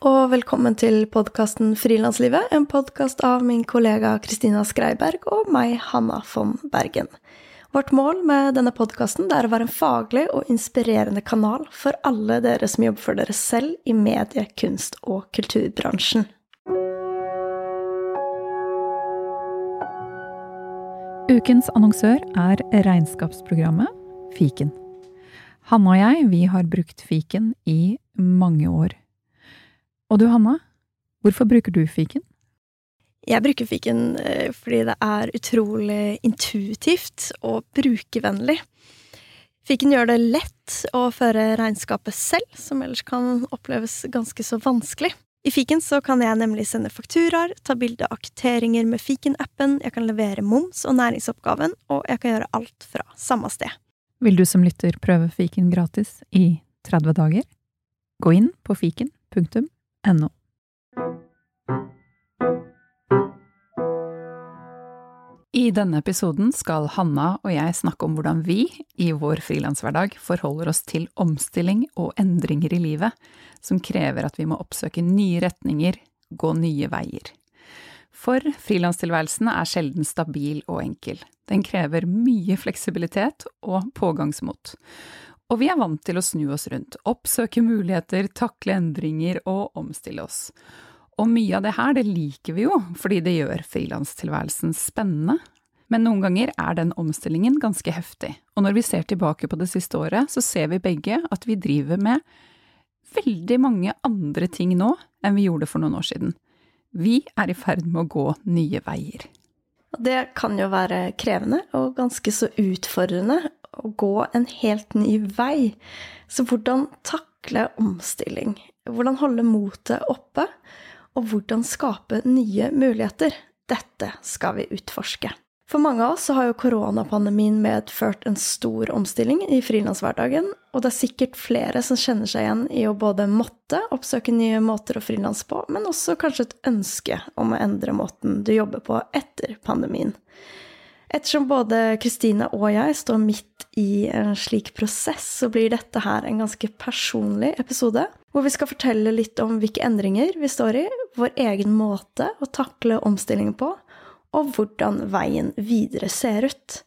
og velkommen til podkasten Frilanslivet, en podkast av min kollega Kristina Skreiberg og meg, Hanna von Bergen. Vårt mål med denne podkasten er å være en faglig og inspirerende kanal for alle dere som jobber for dere selv i medie-, kunst- og kulturbransjen. Ukens annonsør er regnskapsprogrammet Fiken. Hanne og jeg, vi har brukt fiken i mange år. Og du, Hanna, hvorfor bruker du fiken? Jeg bruker fiken eh, fordi det er utrolig intuitivt og brukervennlig. Fiken gjør det lett å føre regnskapet selv, som ellers kan oppleves ganske så vanskelig. I fiken så kan jeg nemlig sende fakturaer, ta bilde av kvitteringer med fiken-appen, jeg kan levere moms og næringsoppgaven, og jeg kan gjøre alt fra samme sted. Vil du som lytter prøve fiken gratis i 30 dager? Gå inn på fiken.no. I denne episoden skal Hanna og jeg snakke om hvordan vi, i vår frilanshverdag, forholder oss til omstilling og endringer i livet som krever at vi må oppsøke nye retninger, gå nye veier. For frilanstilværelsen er sjelden stabil og enkel. Den krever mye fleksibilitet og pågangsmot. Og vi er vant til å snu oss rundt, oppsøke muligheter, takle endringer og omstille oss. Og mye av det her, det liker vi jo, fordi det gjør frilanstilværelsen spennende. Men noen ganger er den omstillingen ganske heftig, og når vi ser tilbake på det siste året, så ser vi begge at vi driver med veldig mange andre ting nå enn vi gjorde for noen år siden. Vi er i ferd med å gå nye veier. Det kan jo være krevende og ganske så utfordrende å gå en helt ny vei. Så hvordan takle omstilling? Hvordan holde motet oppe? og hvordan skape nye muligheter. Dette skal vi utforske. For mange av oss har jo koronapandemien medført en stor omstilling i frilanshverdagen, og det er sikkert flere som kjenner seg igjen i å både måtte oppsøke nye måter å frilanse på, men også kanskje et ønske om å endre måten du jobber på etter pandemien. Ettersom både Kristine og jeg står midt i en slik prosess, så blir dette her en ganske personlig episode, hvor vi skal fortelle litt om hvilke endringer vi står i, vår egen måte å takle omstillingen på, og hvordan veien videre ser ut.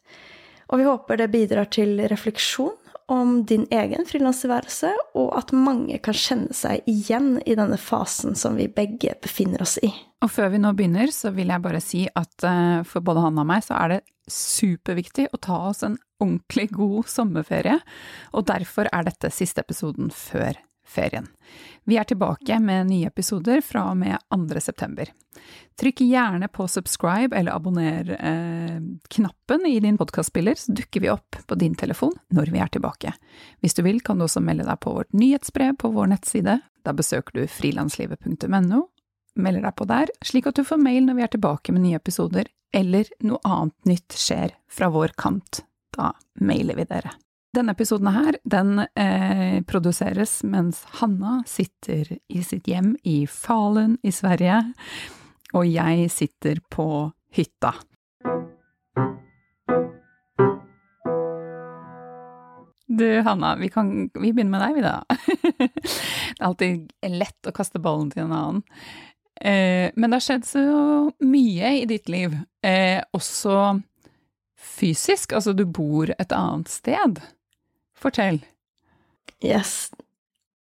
Og vi håper det bidrar til refleksjon om din egen frilanstilværelse, og at mange kan kjenne seg igjen i denne fasen som vi begge befinner oss i. Og før vi nå begynner, så vil jeg bare si at uh, for både han og meg så er det superviktig å ta oss en ordentlig god sommerferie, og derfor er dette siste episoden før ferien. Vi er tilbake med nye episoder fra og med 2. september. Trykk gjerne på subscribe eller abonner-knappen eh, i din podkastspiller, så dukker vi opp på din telefon når vi er tilbake. Hvis du vil, kan du også melde deg på vårt nyhetsbrev på vår nettside. Da besøker du frilanslivet.no, melder deg på der, slik at du får mail når vi er tilbake med nye episoder, eller noe annet nytt skjer fra vår kant. Da mailer vi dere. Denne episoden her, den eh, produseres mens Hanna sitter i sitt hjem i Falun i Sverige, og jeg sitter på hytta. Du, Hanna, vi, kan, vi begynner med deg, vi da. det er alltid lett å kaste ballen til en annen. Eh, men det har skjedd så mye i ditt liv, eh, også fysisk. Altså, du bor et annet sted. Fortell. Yes.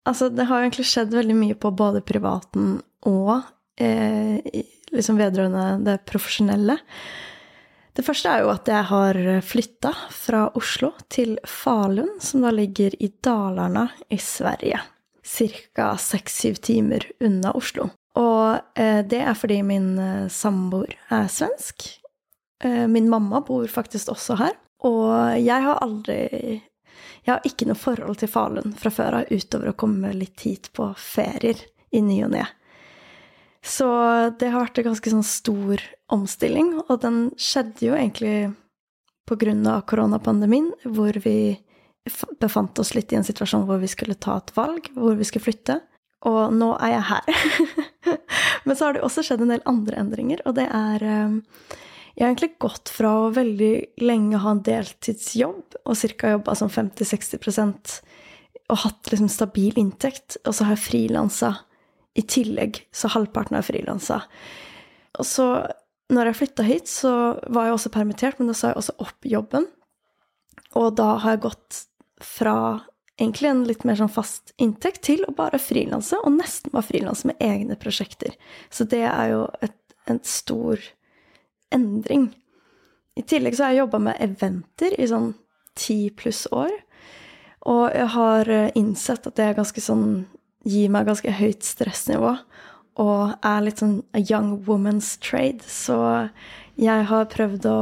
Altså, det har egentlig skjedd veldig mye på både privaten og eh, liksom vedrørende det profesjonelle. Det første er jo at jeg har flytta fra Oslo til Falun, som da ligger i Dalarna i Sverige. Ca. seks-syv timer unna Oslo. Og eh, det er fordi min eh, samboer er svensk. Eh, min mamma bor faktisk også her. Og jeg har aldri jeg har ikke noe forhold til Falun fra før av, utover å komme litt hit på ferier i ny og ne. Så det har vært en ganske sånn stor omstilling, og den skjedde jo egentlig på grunn av koronapandemien, hvor vi befant oss litt i en situasjon hvor vi skulle ta et valg, hvor vi skulle flytte. Og nå er jeg her. Men så har det også skjedd en del andre endringer, og det er eh, jeg har egentlig gått fra å veldig lenge ha en deltidsjobb og ca. jobba som 50-60% og hatt liksom stabil inntekt, og så har jeg frilansa i tillegg, så halvparten er frilansa. Og så, når jeg flytta hit, så var jeg også permittert, men da sa jeg også opp jobben. Og da har jeg gått fra egentlig en litt mer sånn fast inntekt til å bare frilanse, og nesten bare frilanse med egne prosjekter. Så det er jo et, en stor endring. I tillegg så har jeg jobba med eventer i sånn ti pluss år. Og jeg har eh, innsett at det sånn gir meg ganske høyt stressnivå. Og er litt sånn a young woman's trade. Så jeg har prøvd å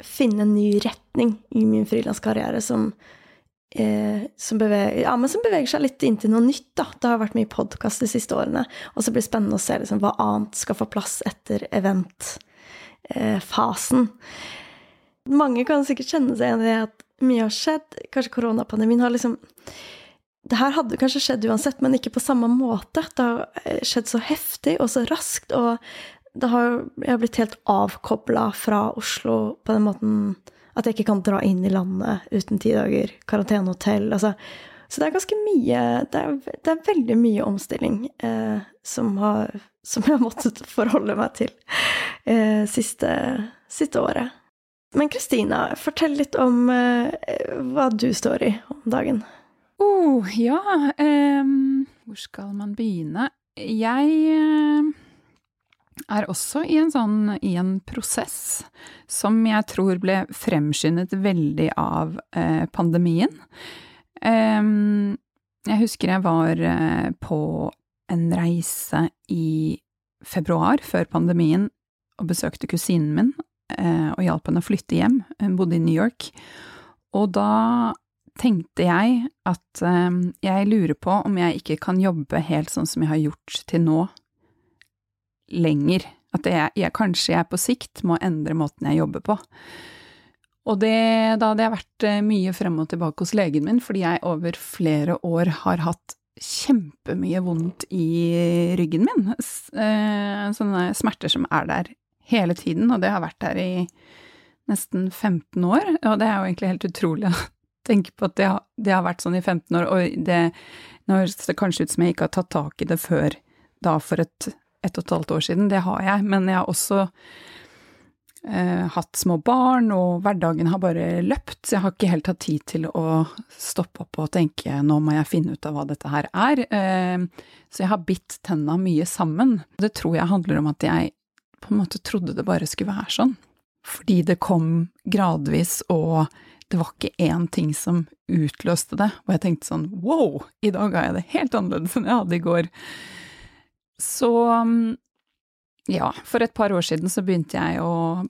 finne en ny retning i min frilanskarriere som, eh, som, beveger, ja, som beveger seg litt inn til noe nytt. Da. Det har vært mye podkast de siste årene. Og så blir det spennende å se liksom, hva annet skal få plass etter eventfasen. Eh, Mange kan sikkert kjenne seg igjen i at mye har skjedd. Kanskje koronapandemien har liksom det her hadde kanskje skjedd uansett, men ikke på samme måte. Det har eh, skjedd så heftig og så raskt, og det har, jeg har blitt helt avkobla fra Oslo på den måten at jeg ikke kan dra inn i landet uten ti dager karantenehotell. Altså. Så det er ganske mye Det er, det er veldig mye omstilling eh, som, har, som, jeg har måttet forholde meg til eh, siste, siste året. Men Kristina, fortell litt om eh, hva du står i om dagen. Oh, ja um, Hvor skal man begynne? Jeg uh, er også i en sånn i en prosess som jeg tror ble fremskyndet veldig av eh, pandemien. Um, jeg husker jeg var eh, på en reise i februar, før pandemien, og besøkte kusinen min og hjalp henne å flytte hjem. Hun bodde i New York. Og da tenkte jeg at um, jeg lurer på om jeg ikke kan jobbe helt sånn som jeg har gjort til nå, lenger. At jeg, jeg, kanskje jeg på sikt må endre måten jeg jobber på. Og det, da hadde jeg vært eh, mye frem og tilbake hos legen min, fordi jeg over flere år har hatt kjempemye vondt i ryggen min. Eh, sånne smerter som er der hele tiden, og det har vært der i nesten 15 år. Og det er jo egentlig helt utrolig å tenke på at det har, det har, vært sånn i 15 år, og det Nå det kanskje ut som jeg ikke har tatt tak i det før da for et, et og et halvt år siden, det har jeg, men jeg har også eh, hatt små barn, og hverdagen har bare løpt, så jeg har ikke helt hatt tid til å stoppe opp og tenke nå må jeg finne ut av hva dette her er. Eh, så jeg har bitt tenna mye sammen. Det tror jeg handler om at jeg på en måte trodde det bare skulle være sånn. Fordi det kom gradvis og det var ikke én ting som utløste det, og jeg tenkte sånn wow, i dag har jeg det helt annerledes enn jeg hadde i går. Så mm, ja, for et par år siden så begynte jeg å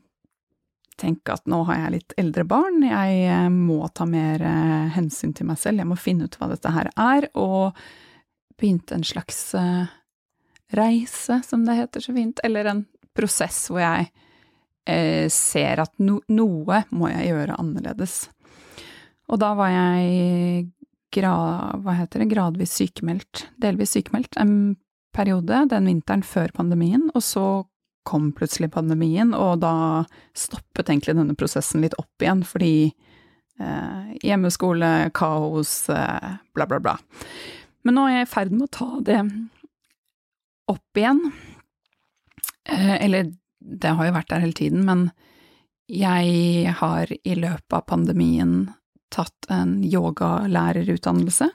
tenke at nå har jeg litt eldre barn, jeg eh, må ta mer eh, hensyn til meg selv, jeg må finne ut hva dette her er, og begynte en slags eh, reise, som det heter så fint, eller en prosess hvor jeg eh, ser at no, noe må jeg gjøre annerledes. Og da var jeg gra, hva heter det, gradvis sykemeldt, delvis sykemeldt, en periode den vinteren før pandemien, og så kom plutselig pandemien, og da stoppet egentlig denne prosessen litt opp igjen, fordi eh, hjemmeskole, kaos, eh, bla, bla, bla. Men nå er jeg i ferd med å ta det opp igjen. Eh, eller det har jo vært der hele tiden, men jeg har i løpet av pandemien tatt en yogalærerutdannelse.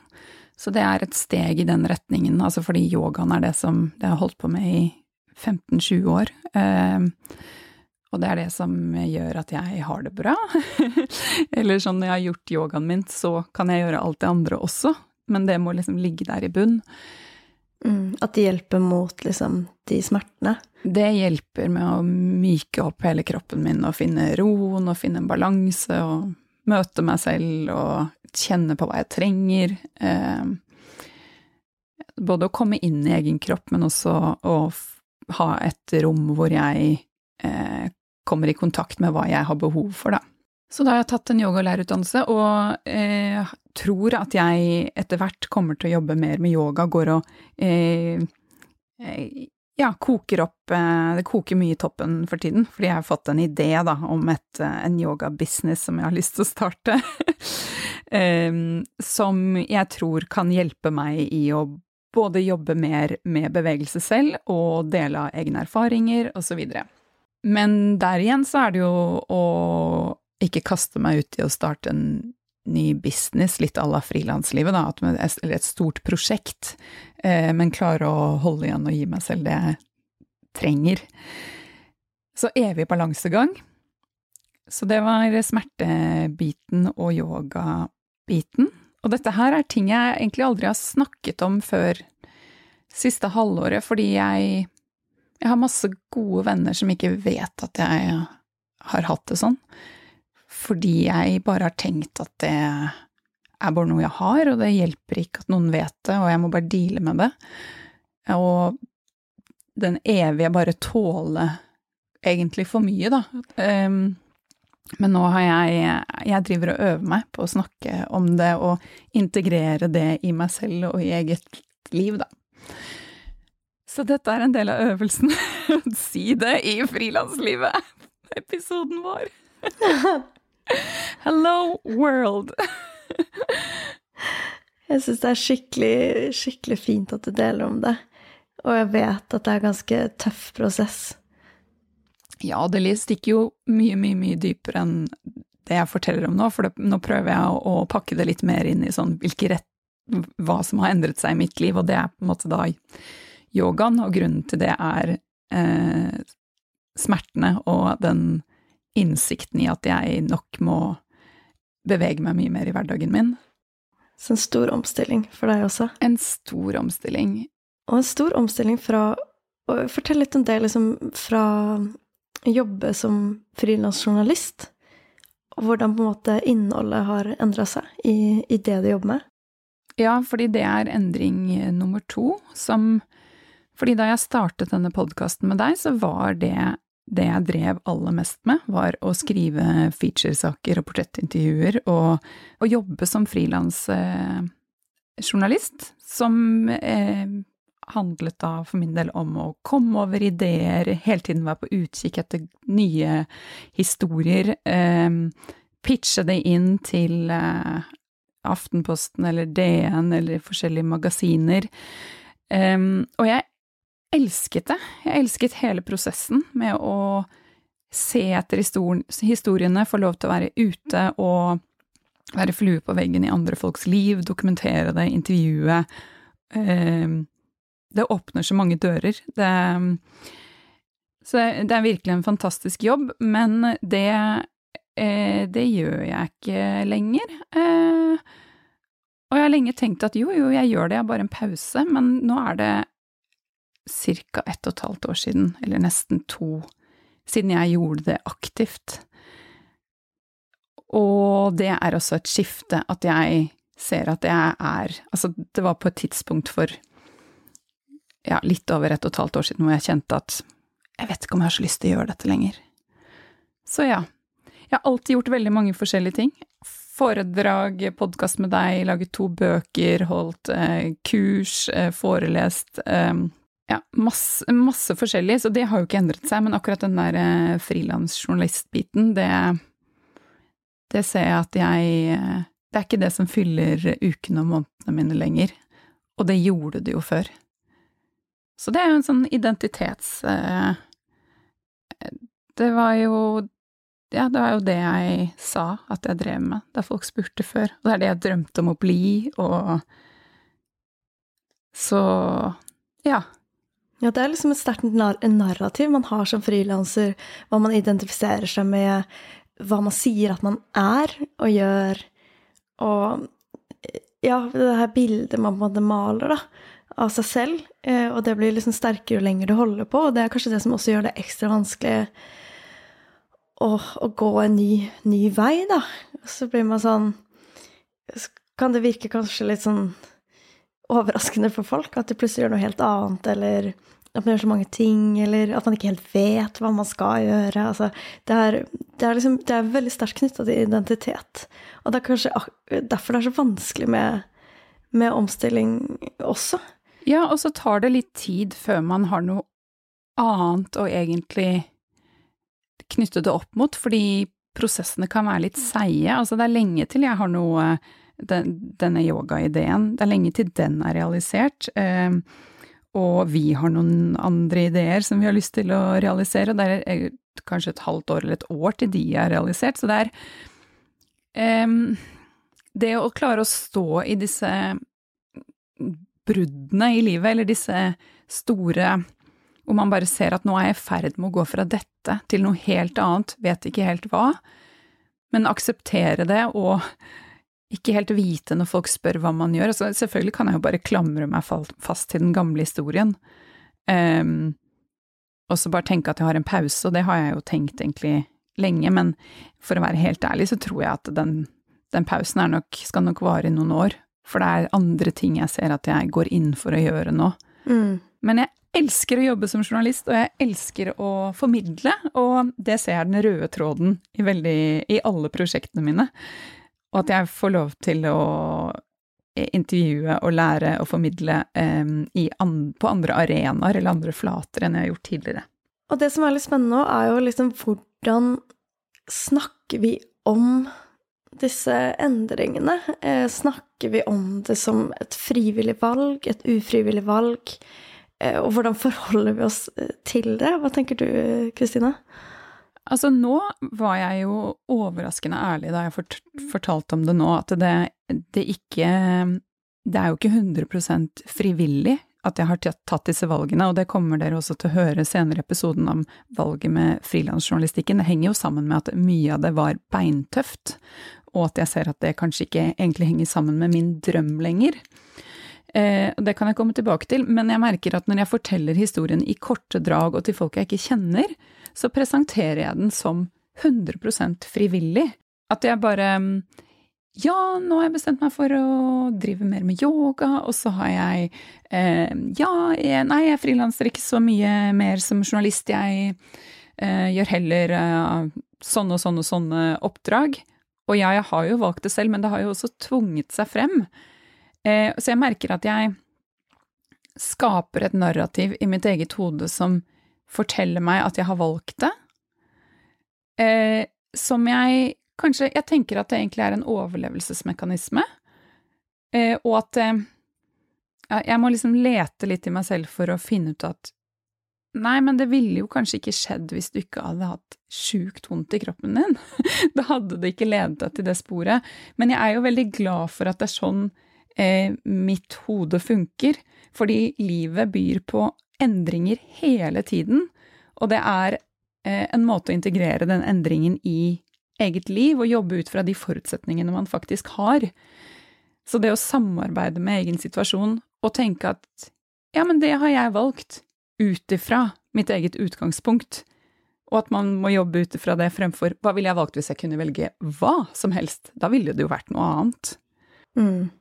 Så det er et steg i den retningen, altså fordi yogaen er det som det har holdt på med i 15-20 år. Eh, og det er det som gjør at jeg har det bra. Eller sånn når jeg har gjort yogaen min, så kan jeg gjøre alt det andre også, men det må liksom ligge der i bunn. Mm, at det hjelper mot liksom, de smertene? Det hjelper med å myke opp hele kroppen min og finne roen og finne en balanse og møte meg selv og kjenne på hva jeg trenger. Eh, både å komme inn i egen kropp, men også å ha et rom hvor jeg eh, kommer i kontakt med hva jeg har behov for, da. Så da har jeg tatt en yogalærerutdannelse, og eh, tror at jeg etter hvert kommer til å jobbe mer med yoga, går og eh, eh, ja, koker opp eh, Det koker mye i toppen for tiden, fordi jeg har fått en idé da, om et, eh, en yogabusiness som jeg har lyst til å starte. um, som jeg tror kan hjelpe meg i å både jobbe mer med bevegelse selv og dele av egne erfaringer osv. Men der igjen så er det jo å ikke kaste meg ut i å starte en ny business, litt à la frilanslivet, da, eller et stort prosjekt, eh, men klare å holde igjen og gi meg selv det jeg trenger. Så evig balansegang. Så det var smertebiten og yogabiten. Og dette her er ting jeg egentlig aldri har snakket om før siste halvåret, fordi jeg, jeg har masse gode venner som ikke vet at jeg har hatt det sånn. Fordi jeg bare har tenkt at det er bare noe jeg har, og det hjelper ikke at noen vet det, og jeg må bare deale med det. Og den evige bare tåle egentlig for mye, da. Um, men nå har jeg Jeg driver og øver meg på å snakke om det og integrere det i meg selv og i eget liv, da. Så dette er en del av øvelsen. si det i frilanslivet! Episoden vår. Hello world! jeg syns det er skikkelig, skikkelig fint at du deler om det. Og jeg vet at det er en ganske tøff prosess. Ja, det stikker jo mye, mye, mye dypere enn det jeg forteller om nå, for det, nå prøver jeg å, å, pakke det litt mer inn i sånn hvilke rett, hva som har endret seg i mitt liv, og det er på en måte da yogaen, og grunnen til det er eh, smertene og den innsikten i at jeg nok må bevege meg mye mer i hverdagen min. Så en stor omstilling for deg også? En stor omstilling. Og en stor omstilling fra Fortell litt om det, liksom fra jobbe som frilansjournalist, og hvordan på en måte innholdet har endra seg i, i, det du jobber med? Ja, fordi det er endring nummer to, som Fordi da jeg startet denne podkasten med deg, så var det det jeg drev aller mest med, var å skrive featuresaker og portrettintervjuer, og, og jobbe som frilansjournalist, eh, som eh, handlet da for min del om å komme over ideer, hele tiden være på utkikk etter nye historier, eh, pitche det inn til eh, Aftenposten eller DN eller forskjellige magasiner. Eh, og jeg elsket det. Jeg elsket hele prosessen med å se etter historiene, få lov til å være ute og være flue på veggen i andre folks liv, dokumentere det, intervjue. Eh, det åpner så mange dører. Det, så det er virkelig en fantastisk jobb, men det, eh, det gjør jeg ikke lenger. Eh, og jeg har lenge tenkt at jo, jo, jeg gjør det, jeg har bare en pause, men nå er det ca. ett og et halvt år siden, eller nesten to, siden jeg gjorde det aktivt. Og det er også et skifte, at jeg ser at jeg er Altså, det var på et tidspunkt for ja, litt over ett og et halvt år siden hvor jeg kjente at jeg vet ikke om jeg har så lyst til å gjøre dette lenger. Så ja. Jeg har alltid gjort veldig mange forskjellige ting. Foredrag, podkast med deg, laget to bøker, holdt eh, kurs, eh, forelest eh, Ja, masse, masse, forskjellig, så det har jo ikke endret seg. Men akkurat den der eh, frilansjournalistbiten, det, det ser jeg at jeg eh, Det er ikke det som fyller ukene og månedene mine lenger. Og det gjorde det jo før. Så det er jo en sånn identitets... Eh, det var jo Ja, det var jo det jeg sa at jeg drev med da folk spurte før, og det er det jeg drømte om å bli, og Så ja. Ja, det er liksom et sterkt narrativ man har som frilanser, hva man identifiserer seg med, hva man sier at man er og gjør, og ja, det her bildet man på maler, da av seg selv, eh, og det blir liksom sterkere jo lenger du holder på, og det er kanskje det som også gjør det ekstra vanskelig å, å gå en ny, ny, vei, da. Så blir man sånn Kan det virke kanskje litt sånn overraskende for folk at de plutselig gjør noe helt annet, eller at man gjør så mange ting, eller at man ikke helt vet hva man skal gjøre. Altså, det, er, det, er liksom, det er veldig sterkt knytta til identitet. Og det er kanskje derfor det er så vanskelig med, med omstilling også. Ja, og så tar det litt tid før man har noe annet å egentlig knytte det opp mot, fordi prosessene kan være litt seige. Altså, det er lenge til jeg har noe den, denne yogaideen. Det er lenge til den er realisert. Eh, og vi har noen andre ideer som vi har lyst til å realisere, det er kanskje et halvt år eller et år til de er realisert. Så det er um, Det å klare å stå i disse bruddene i livet, eller disse store hvor man bare ser at nå er jeg i ferd med å gå fra dette til noe helt annet, vet ikke helt hva, men akseptere det og ikke helt vite når folk spør hva man gjør. Altså, selvfølgelig kan jeg jo bare klamre meg fast til den gamle historien, um, og så bare tenke at jeg har en pause, og det har jeg jo tenkt egentlig lenge, men for å være helt ærlig så tror jeg at den, den pausen nok, skal nok vare i noen år, for det er andre ting jeg ser at jeg går inn for å gjøre nå. Mm. Men jeg elsker å jobbe som journalist, og jeg elsker å formidle, og det ser jeg den røde tråden i, veldig, i alle prosjektene mine. Og at jeg får lov til å intervjue og lære og formidle um, an, på andre arenaer eller andre flater enn jeg har gjort tidligere. Og det som er litt spennende nå, er jo liksom hvordan snakker vi om disse endringene? Eh, snakker vi om det som et frivillig valg, et ufrivillig valg? Eh, og hvordan forholder vi oss eh, til det? Hva tenker du, Kristine? Altså, nå var jeg jo overraskende ærlig da jeg fort, fortalte om det nå, at det, det ikke Det er jo ikke 100% frivillig at jeg har tatt disse valgene, og det kommer dere også til å høre senere i episoden om valget med frilansjournalistikken. Det henger jo sammen med at mye av det var beintøft, og at jeg ser at det kanskje ikke egentlig henger sammen med min drøm lenger. Eh, det kan jeg komme tilbake til, men jeg merker at når jeg forteller historien i korte drag og til folk jeg ikke kjenner, så presenterer jeg den som 100% frivillig. At jeg bare ja, nå har jeg bestemt meg for å drive mer med yoga, og så har jeg eh, Ja, jeg, nei, jeg frilanser ikke så mye mer som journalist, jeg eh, gjør heller eh, sånne og sånne og sånne oppdrag. Og ja, jeg har jo valgt det selv, men det har jo også tvunget seg frem. Eh, så jeg merker at jeg skaper et narrativ i mitt eget hode som forteller meg at jeg har valgt det, eh, som jeg kanskje Jeg tenker at det egentlig er en overlevelsesmekanisme, eh, og at eh, jeg må liksom lete litt i meg selv for å finne ut at Nei, men det ville jo kanskje ikke skjedd hvis du ikke hadde hatt sjukt vondt i kroppen din. da hadde det ikke ledet deg til det sporet. Men jeg er jo veldig glad for at det er sånn eh, mitt hode funker, fordi livet byr på endringer hele tiden, og det er eh, en måte å integrere den endringen i eget liv og jobbe ut fra de forutsetningene man faktisk har. Så det å samarbeide med egen situasjon og tenke at ja, men det har jeg valgt, ut ifra mitt eget utgangspunkt, og at man må jobbe ut ifra det fremfor hva ville jeg valgt hvis jeg kunne velge hva som helst, da ville det jo vært noe annet. Mm.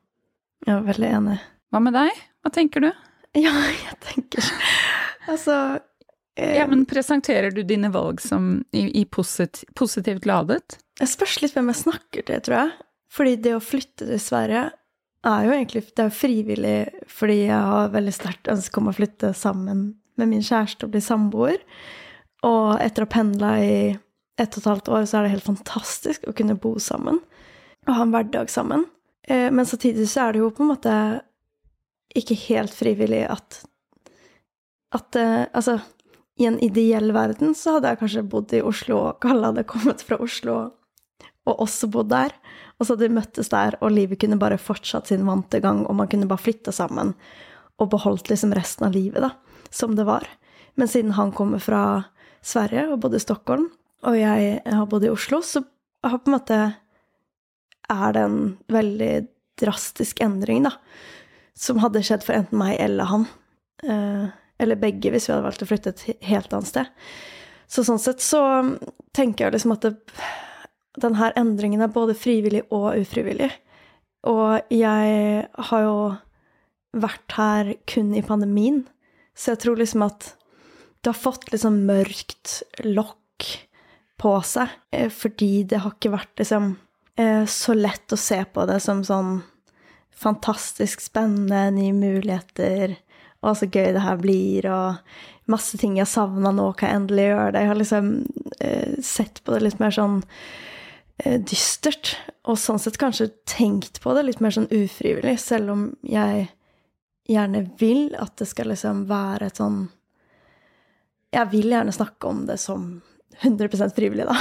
Jeg er veldig enig. Hva med deg? Hva tenker du? Ja, jeg tenker Altså eh, Ja, men presenterer du dine valg som i, i posit, positivt ladet? Det spørs litt hvem jeg snakker til, tror jeg. Fordi det å flytte til Sverige er jo egentlig det er frivillig fordi jeg har veldig sterkt ønske om å flytte sammen med min kjæreste og bli samboer. Og etter å ha pendla i ett og et halvt år, så er det helt fantastisk å kunne bo sammen og ha en hverdag sammen. Eh, men samtidig så er det jo på en måte ikke helt frivillig at At eh, Altså, i en ideell verden så hadde jeg kanskje bodd i Oslo, og Kalle hadde kommet fra Oslo og også bodd der. Og så hadde vi møttes der, og livet kunne bare fortsatt sin vante gang, og man kunne bare flytta sammen og beholdt liksom resten av livet, da, som det var. Men siden han kommer fra Sverige og bodde i Stockholm, og jeg har bodd i Oslo, så har på en måte er det en veldig drastisk endring, da som hadde skjedd for enten meg eller han. Eh, eller begge, hvis vi hadde valgt å flytte et helt annet sted. Så sånn sett så tenker jeg liksom at det, denne endringen er både frivillig og ufrivillig. Og jeg har jo vært her kun i pandemien, så jeg tror liksom at det har fått liksom mørkt lokk på seg, eh, fordi det har ikke vært liksom eh, så lett å se på det som sånn fantastisk spennende, nye muligheter, og så gøy det her blir, og masse ting jeg savna nå, kan jeg endelig gjøre det. Jeg har liksom eh, sett på det litt mer sånn eh, dystert. Og sånn sett kanskje tenkt på det litt mer sånn ufrivillig, selv om jeg gjerne vil at det skal liksom være et sånn Jeg vil gjerne snakke om det som 100 frivillig, da.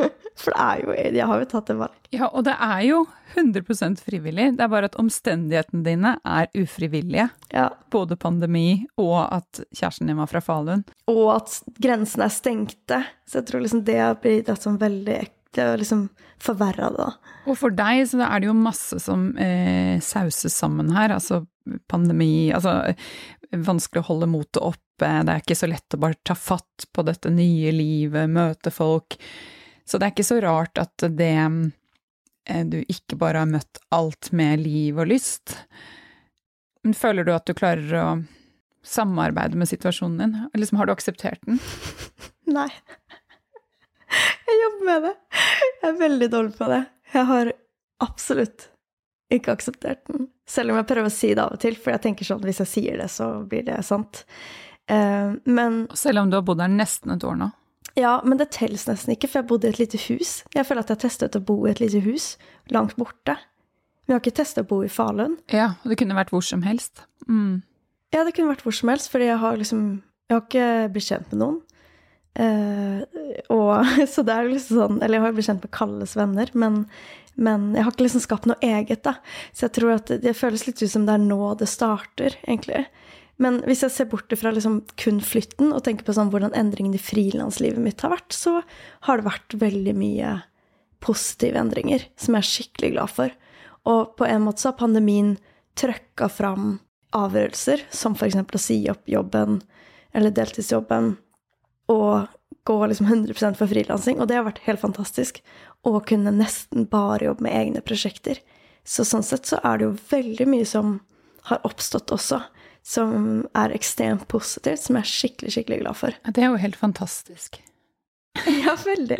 For det er jo Jeg har jo tatt et valg. Ja, og det er jo 100% frivillig. Det er bare at omstendighetene dine er ufrivillige. Ja. Både pandemi og at kjæresten din var fra Falun. Og at grensene er stengte. Så jeg tror liksom det har blitt sånn veldig Det har liksom forverra det, da. Og for deg så er det jo masse som eh, sauses sammen her. Altså pandemi Altså vanskelig å holde motet oppe. Det er ikke så lett å bare ta fatt på dette nye livet, møte folk. Så det er ikke så rart at det eh, du ikke bare har møtt alt med liv og lyst. Men føler du at du klarer å samarbeide med situasjonen din? Liksom, har du akseptert den? Nei. Jeg jobber med det. Jeg er veldig dårlig på det. Jeg har absolutt ikke akseptert den. Selv om jeg prøver å si det av og til, for jeg tenker sånn hvis jeg sier det, så blir det sant. Eh, men Selv om du har bodd der nesten et år nå? Ja, men det telles nesten ikke, for jeg bodde i et lite hus. Jeg føler at jeg testet å bo i et lite hus langt borte. Men jeg har ikke testet å bo i Falun. Ja, og det kunne vært hvor som helst. Mm. Ja, det kunne vært hvor som helst, fordi jeg har liksom Jeg har ikke blitt kjent med noen. Eh, og så det er liksom sånn Eller jeg har blitt kjent med Kalles venner, men, men jeg har ikke liksom skapt noe eget, da. Så jeg tror at det, føles litt ut som det er nå det starter, egentlig. Men hvis jeg ser bort fra liksom kun flytten og tenker på sånn hvordan endringen i frilanslivet mitt har vært, så har det vært veldig mye positive endringer som jeg er skikkelig glad for. Og på en måte så har pandemien trøkka fram avgjørelser, som f.eks. å si opp jobben eller deltidsjobben og gå liksom 100% for frilansing. Og det har vært helt fantastisk. Å kunne nesten bare jobbe med egne prosjekter. Så sånn sett så er det jo veldig mye som har oppstått også som er ekstremt positivt, som jeg er skikkelig, skikkelig glad for. Det er jo helt fantastisk. ja, veldig.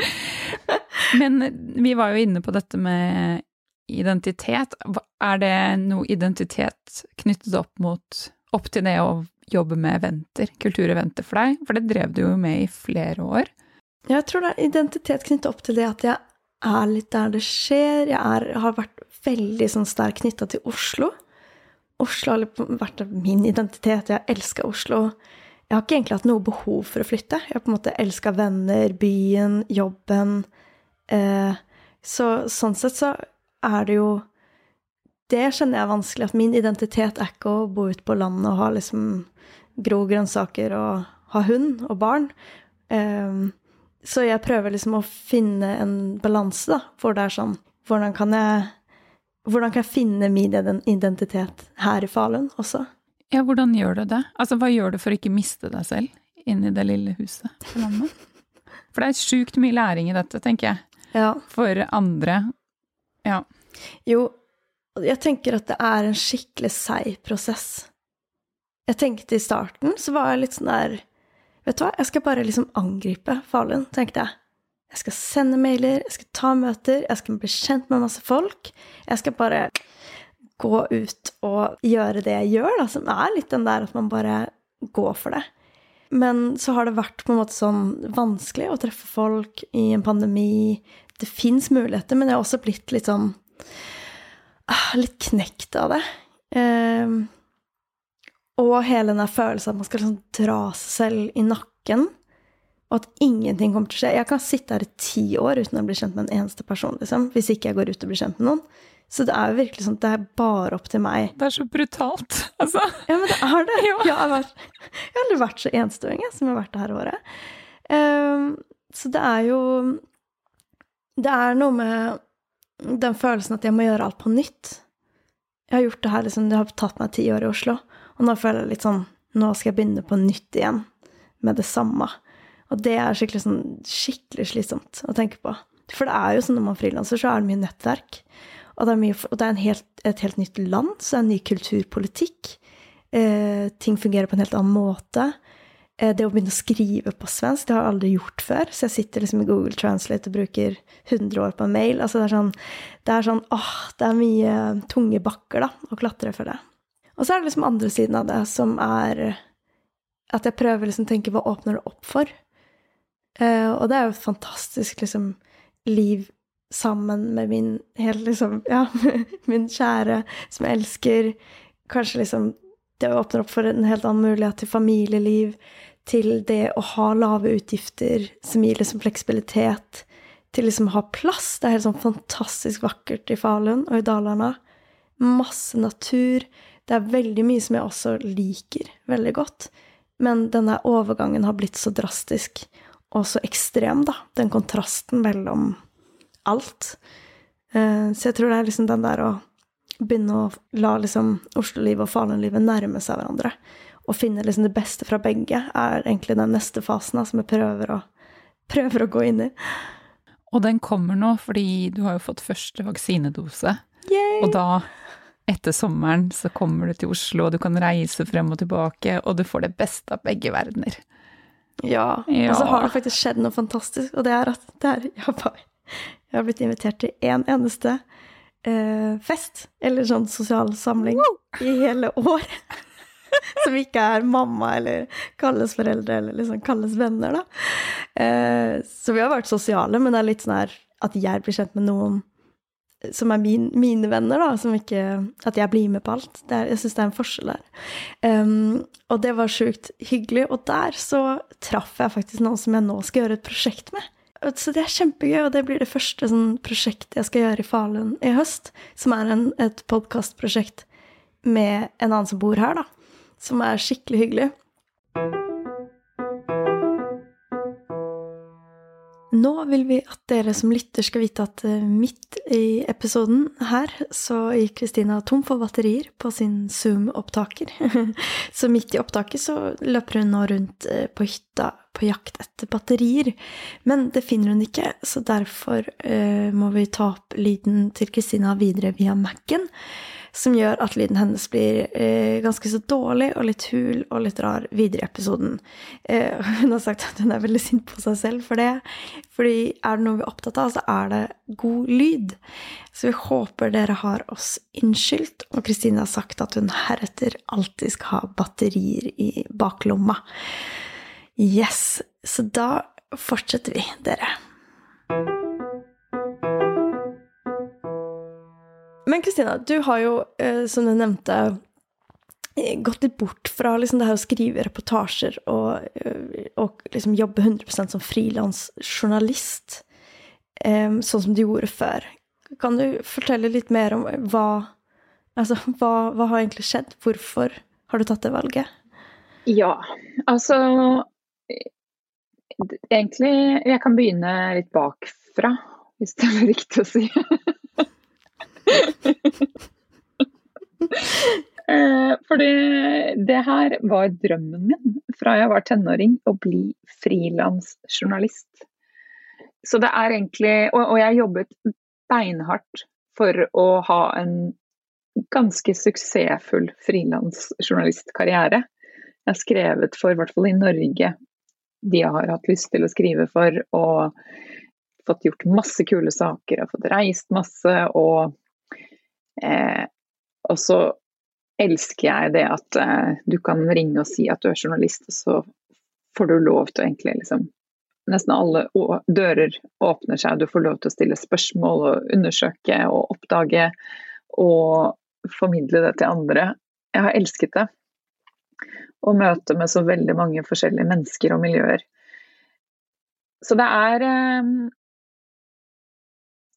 Men vi var jo inne på dette med identitet. Er det noe identitet knyttet opp mot opp til det å jobbe med eventer, kultureventer for deg? For det drev du jo med i flere år. Jeg tror det er identitet knyttet opp til det at jeg er litt der det skjer. Jeg er, har vært veldig sånn sterkt knytta til Oslo. Oslo har vært min identitet. Jeg elsker Oslo. Jeg har ikke egentlig hatt noe behov for å flytte. Jeg har på en måte elska venner, byen, jobben. Eh, så sånn sett så er det jo Det kjenner jeg er vanskelig. At min identitet er ikke å bo ute på landet og ha liksom gro grønnsaker og ha hund og barn. Eh, så jeg prøver liksom å finne en balanse, da, hvor det er sånn Hvordan kan jeg hvordan kan jeg finne min identitet her i Falun også? Ja, hvordan gjør du det? Altså, hva gjør du for å ikke miste deg selv inni det lille huset på landet? For det er sjukt mye læring i dette, tenker jeg. Ja. For andre. Ja. Jo, jeg tenker at det er en skikkelig seig prosess. Jeg tenkte i starten, så var jeg litt sånn der Vet du hva, jeg skal bare liksom angripe Falun, tenkte jeg. Jeg skal sende mailer, jeg skal ta møter, jeg skal bli kjent med masse folk. Jeg skal bare gå ut og gjøre det jeg gjør, da, som er litt den der at man bare går for det. Men så har det vært på en måte sånn vanskelig å treffe folk i en pandemi. Det fins muligheter, men jeg har også blitt litt sånn ah, Litt knekt av det. Eh, og hele den følelsen at man skal liksom dra seg selv i nakken og at ingenting kommer til å skje. Jeg kan sitte her i ti år uten å bli kjent med en eneste person, liksom, hvis ikke jeg går ut og blir kjent med noen. Så det er jo virkelig sånn at det er bare opp til meg. Det er så brutalt, altså. Ja, men det er det. Ja. Jeg, har vært, jeg, har aldri vært så enstøing som jeg har vært det her året. Um, så det er jo Det er noe med den følelsen at jeg må gjøre alt på nytt. Jeg har gjort det her, liksom, det har tatt meg ti år i Oslo, og nå føler jeg litt sånn Nå skal jeg begynne på nytt igjen, med det samme. Og det er skikkelig, sånn, skikkelig slitsomt å tenke på. For det er jo sånn når man frilanser, så er det mye nettverk. Og det er, mye, og det er helt, et helt nytt land, så det er en ny kulturpolitikk. Eh, ting fungerer på en helt annen måte. Eh, det å begynne å skrive på svensk, det har jeg aldri gjort før. Så jeg sitter liksom i Google Translate og bruker 100 år på en mail. Altså det er sånn, det er sånn åh, det er mye tunge bakker da, å klatre, for det. Og så er det liksom andre siden av det, som er at jeg prøver liksom å tenke hva åpner det opp for? Uh, og det er jo et fantastisk liksom, liv sammen med min helt liksom Ja, min kjære som jeg elsker. Kanskje liksom det åpner opp for en helt annen mulighet til familieliv, til det å ha lave utgifter som gir liksom fleksibilitet, til liksom å ha plass. Det er helt sånn fantastisk vakkert i Falun og i Dalarna. Masse natur. Det er veldig mye som jeg også liker veldig godt. Men denne overgangen har blitt så drastisk og så ekstrem, da. Den kontrasten mellom alt. Eh, så jeg tror det er liksom den der å begynne å la liksom Oslo-livet og Falun-livet nærme seg hverandre. Og finne liksom det beste fra begge, er egentlig den neste fasen da, som jeg prøver å, prøver å gå inn i. Og den kommer nå, fordi du har jo fått første vaksinedose. Yay! Og da, etter sommeren, så kommer du til Oslo, og du kan reise frem og tilbake, og du får det beste av begge verdener. Ja. Ja. Og så har det faktisk skjedd noe fantastisk, og det er at det er, jeg, har bare, jeg har blitt invitert til én en eneste eh, fest, eller sånn sosial samling, i hele år. Som ikke er mamma eller Kalles foreldre eller liksom Kalles venner, da. Eh, så vi har vært sosiale, men det er litt sånn her at jeg blir kjent med noen som er min, mine venner, da, som ikke At jeg blir med på alt. Er, jeg syns det er en forskjell der. Um, og det var sjukt hyggelig. Og der så traff jeg faktisk noen som jeg nå skal gjøre et prosjekt med. Så det er kjempegøy, og det blir det første sånn, prosjektet jeg skal gjøre i Falun i høst. Som er en, et podkastprosjekt med en annen som bor her, da. Som er skikkelig hyggelig. Nå vil vi at dere som lytter skal vite at eh, midt i episoden her, så gikk Kristina tom for batterier på sin Zoom-opptaker. Så midt i opptaket så løper hun nå rundt eh, på hytta på jakt etter batterier. Men det finner hun ikke, så derfor eh, må vi ta opp lyden til Kristina videre via Mac-en som gjør at lyden hennes blir eh, ganske så dårlig og litt hul og litt rar videre i episoden. Eh, hun har sagt at hun er veldig sint på seg selv for det. Fordi er det noe vi er opptatt av, så er det god lyd. Så vi håper dere har oss innskyldt. Og Kristine har sagt at hun heretter alltid skal ha batterier i baklomma. Yes. Så da fortsetter vi, dere. Men Kristina, du har jo, eh, som du nevnte, eh, gått litt bort fra liksom det her å skrive reportasjer og, eh, og liksom jobbe 100% som frilansjournalist, sånn som du gjorde før. Kan du fortelle litt mer om hva Altså, hva, hva har egentlig skjedd? Hvorfor har du tatt det valget? Ja, altså Egentlig Jeg kan begynne litt bakfra, hvis det er riktig å si. Eh, fordi det her var drømmen min fra jeg var tenåring, å bli frilansjournalist. Så det er egentlig og, jeg jobbet beinhardt for å ha en ganske suksessfull frilansjournalistkarriere. Jeg har skrevet for, i hvert fall i Norge, de jeg har hatt lyst til å skrive for, og fått gjort masse kule saker, og fått reist masse og Eh, og så elsker jeg det at eh, du kan ringe og si at du er journalist, og så får du lov til å egentlig liksom Nesten alle dører åpner seg, du får lov til å stille spørsmål og undersøke og oppdage og formidle det til andre. Jeg har elsket det. Å møte med så veldig mange forskjellige mennesker og miljøer. Så det er eh,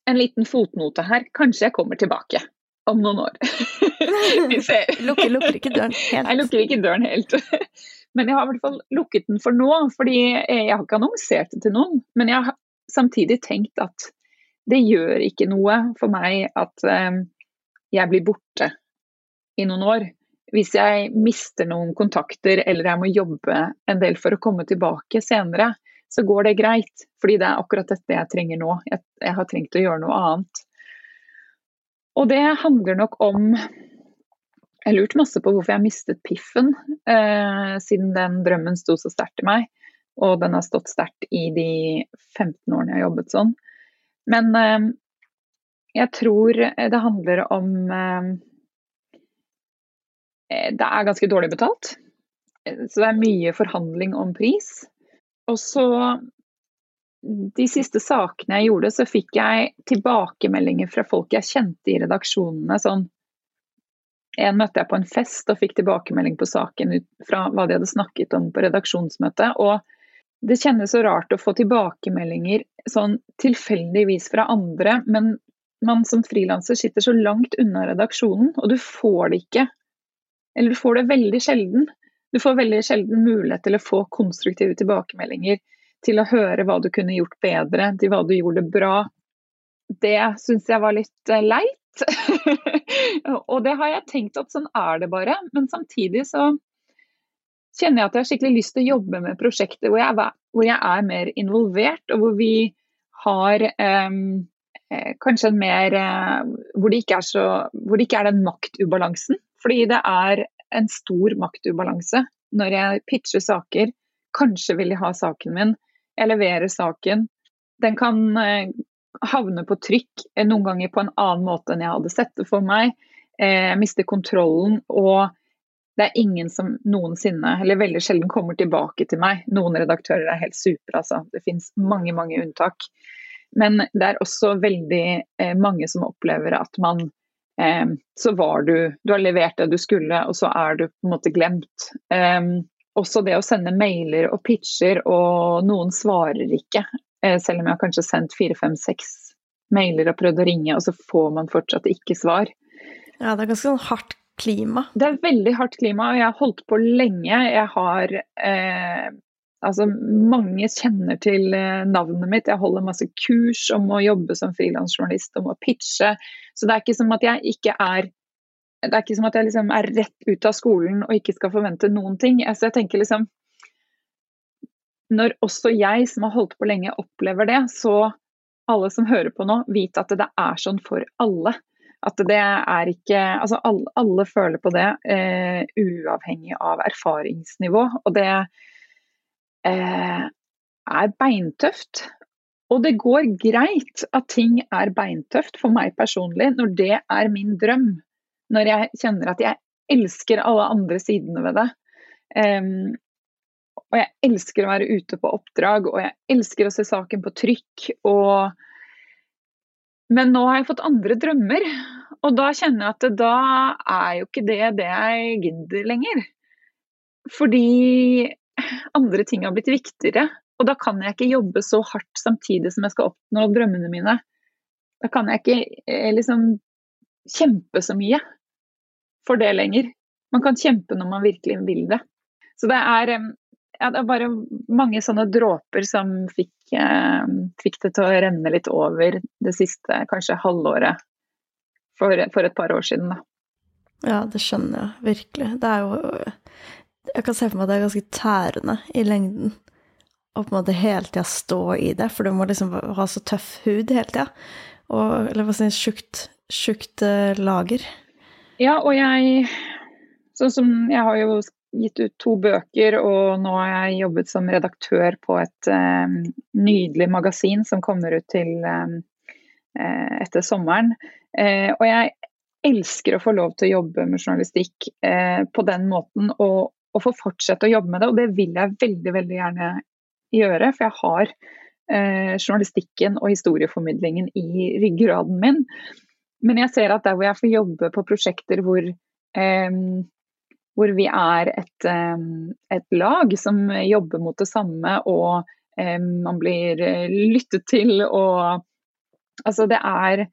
en liten fotnote her. Kanskje jeg kommer tilbake om noen år. Vi ser. lukker, lukker ikke døren helt. Jeg lukker ikke døren helt. Men jeg har i hvert fall lukket den for nå, fordi jeg har ikke annonsert det til noen. Men jeg har samtidig tenkt at det gjør ikke noe for meg at um, jeg blir borte i noen år. Hvis jeg mister noen kontakter eller jeg må jobbe en del for å komme tilbake senere, så går det greit. Fordi det er akkurat dette jeg trenger nå. Jeg, jeg har trengt å gjøre noe annet. Og det handler nok om Jeg har lurt masse på hvorfor jeg mistet piffen, eh, siden den drømmen sto så sterkt i meg. Og den har stått sterkt i de 15 årene jeg har jobbet sånn. Men eh, jeg tror det handler om eh, Det er ganske dårlig betalt. Så det er mye forhandling om pris. Og så de siste sakene jeg gjorde, så fikk jeg tilbakemeldinger fra folk jeg kjente i redaksjonene. sånn en møtte jeg på en fest og fikk tilbakemelding på saken ut fra hva de hadde snakket om på redaksjonsmøtet. Og det kjennes så rart å få tilbakemeldinger sånn tilfeldigvis fra andre, men man som frilanser sitter så langt unna redaksjonen, og du får det ikke. Eller du får det veldig sjelden. Du får veldig sjelden mulighet til å få konstruktive tilbakemeldinger, til å høre hva du kunne gjort bedre, til hva du gjorde bra. Det syns jeg var litt eh, leit. og det har jeg tenkt at sånn er det bare. Men samtidig så kjenner jeg at jeg har skikkelig lyst til å jobbe med prosjekter hvor jeg, hvor jeg er mer involvert, og hvor vi har um, kanskje en mer uh, hvor, det så, hvor det ikke er den maktubalansen. Fordi det er en stor maktubalanse når jeg pitcher saker. Kanskje vil de ha saken min, jeg leverer saken. Den kan uh, havne på trykk uh, noen ganger på en annen måte enn jeg hadde sett det for meg. Jeg mister kontrollen. og det er ingen som noensinne, eller veldig sjelden, kommer tilbake til meg. Noen redaktører er helt supre, altså. Det finnes mange, mange unntak. Men det er også veldig eh, mange som opplever at man eh, Så var du Du har levert det du skulle, og så er du på en måte glemt. Eh, også det å sende mailer og pitcher, og noen svarer ikke. Eh, selv om jeg har kanskje sendt fire, fem, seks mailer og prøvd å ringe, og så får man fortsatt ikke svar. Ja, det er ganske sånn hardt klima? Det er veldig hardt klima, og jeg har holdt på lenge. Jeg har eh, Altså, mange kjenner til eh, navnet mitt. Jeg holder masse kurs om å jobbe som frilansjournalist, om å pitche. Så det er ikke som at jeg ikke er det er ikke som at jeg liksom er rett ut av skolen og ikke skal forvente noen ting. Altså jeg tenker liksom Når også jeg som har holdt på lenge opplever det, så alle som hører på nå, vet at det er sånn for alle. At det er ikke Altså alle, alle føler på det, eh, uavhengig av erfaringsnivå. Og det eh, er beintøft. Og det går greit at ting er beintøft for meg personlig, når det er min drøm. Når jeg kjenner at jeg elsker alle andre sidene ved det. Um, og jeg elsker å være ute på oppdrag, og jeg elsker å se saken på trykk. og men nå har jeg fått andre drømmer, og da kjenner jeg at da er jo ikke det det jeg gidder lenger. Fordi andre ting har blitt viktigere. Og da kan jeg ikke jobbe så hardt samtidig som jeg skal oppnå drømmene mine. Da kan jeg ikke eh, liksom kjempe så mye for det lenger. Man kan kjempe når man virkelig vil det. Så det er ja, det er bare mange sånne dråper som fikk, eh, fikk, det til å renne litt over det siste kanskje halvåret for, for et par år siden. Da. Ja, det skjønner jeg virkelig. Det er jo Jeg kan se for meg at det er ganske tærende i lengden å på en måte hele tida stå i det, for du må liksom ha så tøff hud hele tida. Og, eller hva skal jeg si, tjukt, uh, lager. Ja, og jeg Sånn som jeg har jo gitt ut to bøker, og nå har jeg jobbet som redaktør på et um, nydelig magasin som kommer ut til um, uh, etter sommeren. Uh, og jeg elsker å få lov til å jobbe med journalistikk uh, på den måten, og, og, få fortsette å jobbe med det. Og det vil jeg veldig, veldig gjerne gjøre, for jeg har journalistikken og historieformidlingen i ryggraden min. Men jeg ser at der hvor jeg får jobbe på prosjekter hvor um, hvor vi er et, et, lag som jobber mot det samme, og man blir eh, lyttet til. Og altså det er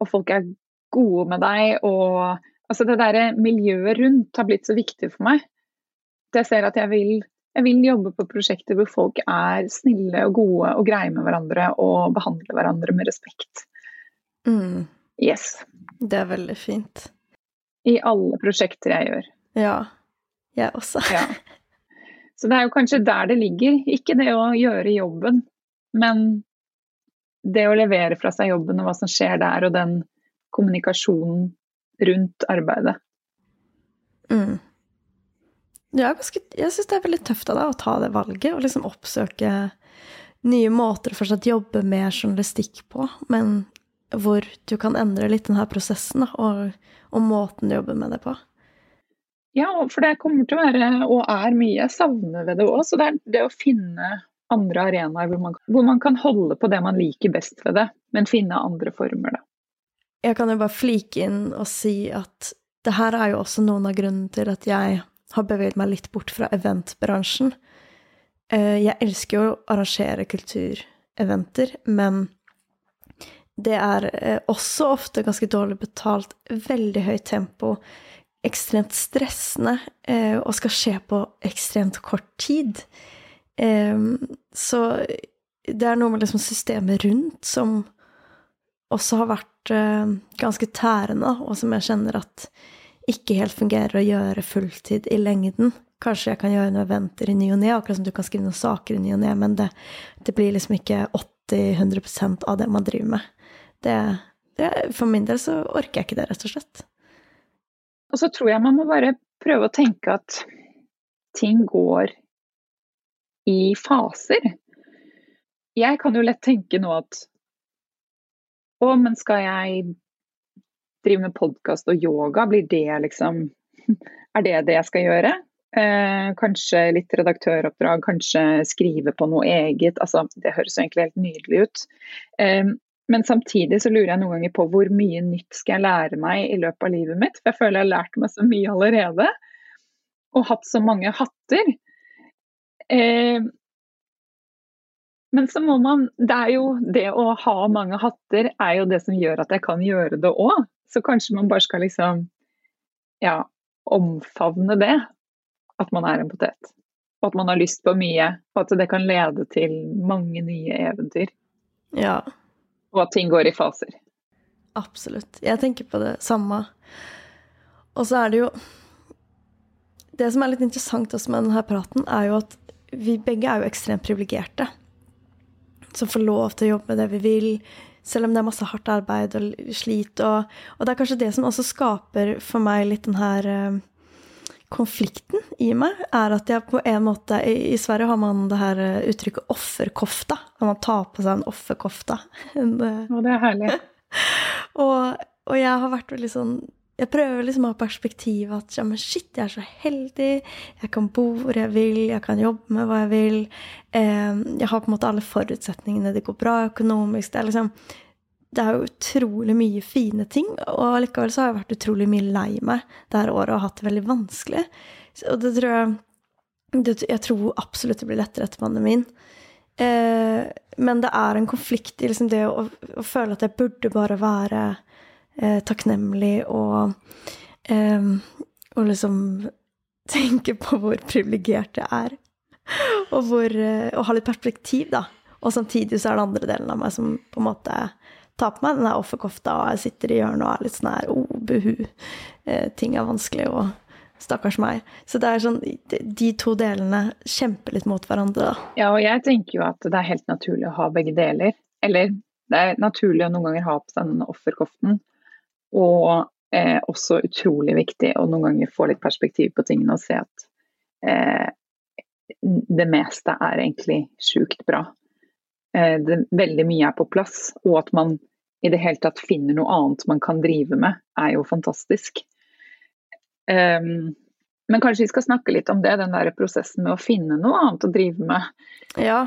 Og folk er gode med deg. Og altså det derre miljøet rundt har blitt så viktig for meg. Jeg ser at jeg vil, jeg vil jobbe på prosjekter hvor folk er snille og gode og greie med hverandre og behandler hverandre med respekt. Mm. Yes. Det er veldig fint. I alle prosjekter jeg gjør. Ja. Jeg også. ja. Så det er jo kanskje der det ligger. Ikke det å gjøre jobben, men det å levere fra seg jobben og hva som skjer der, og den kommunikasjonen rundt arbeidet. Mm. Ja, jeg syns det er veldig tøft av deg å ta det valget og liksom oppsøke nye måter å fortsatt jobbe med journalistikk på, men hvor du kan endre litt denne prosessen og, og måten du jobber med det på. Ja, for det kommer til å være, og er mye, jeg savner ved det òg. Så det er det å finne andre arenaer hvor man, hvor man kan holde på det man liker best ved det, men finne andre former, da. Jeg kan jo bare flike inn og si at det her er jo også noen av grunnene til at jeg har beveget meg litt bort fra eventbransjen. Eh, jeg elsker jo å arrangere kultureventer, men det er eh, også ofte ganske dårlig betalt, veldig høyt tempo, ekstremt stressende, eh, og skal skje på ekstremt kort tid. Så det er noe med liksom systemet rundt som også har vært ganske tærende, og som jeg kjenner at ikke helt fungerer å gjøre fulltid i lengden. Kanskje jeg kan gjøre noen eventer i ny og ne, akkurat som du kan skrive noen saker i ny og ne, men det, det, blir liksom ikke 80-100% av det man driver med. Det, det, for min del så orker jeg ikke det, rett og slett. Og så tror jeg man må bare prøve å tenke at ting går i faser. Jeg kan jo lett tenke nå at å, men skal jeg drive med podkast og yoga, blir det liksom Er det det jeg skal gjøre? Eh, kanskje litt redaktøroppdrag, kanskje skrive på noe eget. Altså, det høres egentlig helt nydelig ut. Eh, men samtidig så lurer jeg noen ganger på hvor mye nytt skal jeg lære meg i løpet av livet mitt. For jeg føler jeg har lært meg så mye allerede. Og hatt så mange hatter. Eh, men så må man Det er jo det å ha mange hatter er jo det som gjør at jeg kan gjøre det òg. Så kanskje man bare skal liksom ja, omfavne det. At man er en potet. Og at man har lyst på mye. Og at det kan lede til mange nye eventyr. Ja. Og at ting går i faser. Absolutt. Jeg tenker på det samme. Og så er det jo Det som er litt interessant også med denne praten, er jo at vi begge er jo ekstremt privilegerte. Som får lov til å jobbe med det vi vil selv om det er masse hardt arbeid og slit. Og, og, det er kanskje det som også skaper for meg litt den her uh, konflikten i meg, er at jeg på en måte I, Sverige har man det her uh, uttrykket 'offerkofta'. At man tar på seg en offerkofta. og det er herlig. og, og jeg har vært veldig sånn jeg prøver liksom å ha perspektiv at ja, men shit, jeg er så heldig. Jeg kan bo hvor jeg vil, jeg kan jobbe med hva jeg vil. Eh, jeg har på en måte alle forutsetningene. Det går bra økonomisk. Det er liksom det er jo utrolig mye fine ting, og likevel så har jeg vært utrolig mye lei meg det her året og hatt det veldig vanskelig. Og det tror jeg Jeg tror absolutt det blir lettere etter pandemien. Eh, men det er en konflikt i liksom det å, å, føle at jeg burde bare være eh, takknemlig og, eh, og liksom tenke på hvor privilegert jeg er. Og, hvor, eh, og ha litt perspektiv, da. Og samtidig så er det andre delen av meg som på en måte tar på meg den offerkofta, og jeg sitter i hjørnet og er litt sånn her oh, buhu, eh, ting er vanskelig, og stakkars meg. Så det er sånn, de to delene kjemper litt mot hverandre, da. Ja, og jeg tenker jo at det er helt naturlig å ha begge deler. Eller det er naturlig å noen ganger ha på seg denne offerkoften, og eh, også utrolig viktig å noen ganger få litt perspektiv på tingene og se at eh, det meste er egentlig sjukt bra. Eh, det, veldig mye er på plass, og at man i det hele tatt finner noe annet man kan drive med, er jo fantastisk. Um, men kanskje vi skal snakke litt om det, den der prosessen med å finne noe annet å drive med. Ja.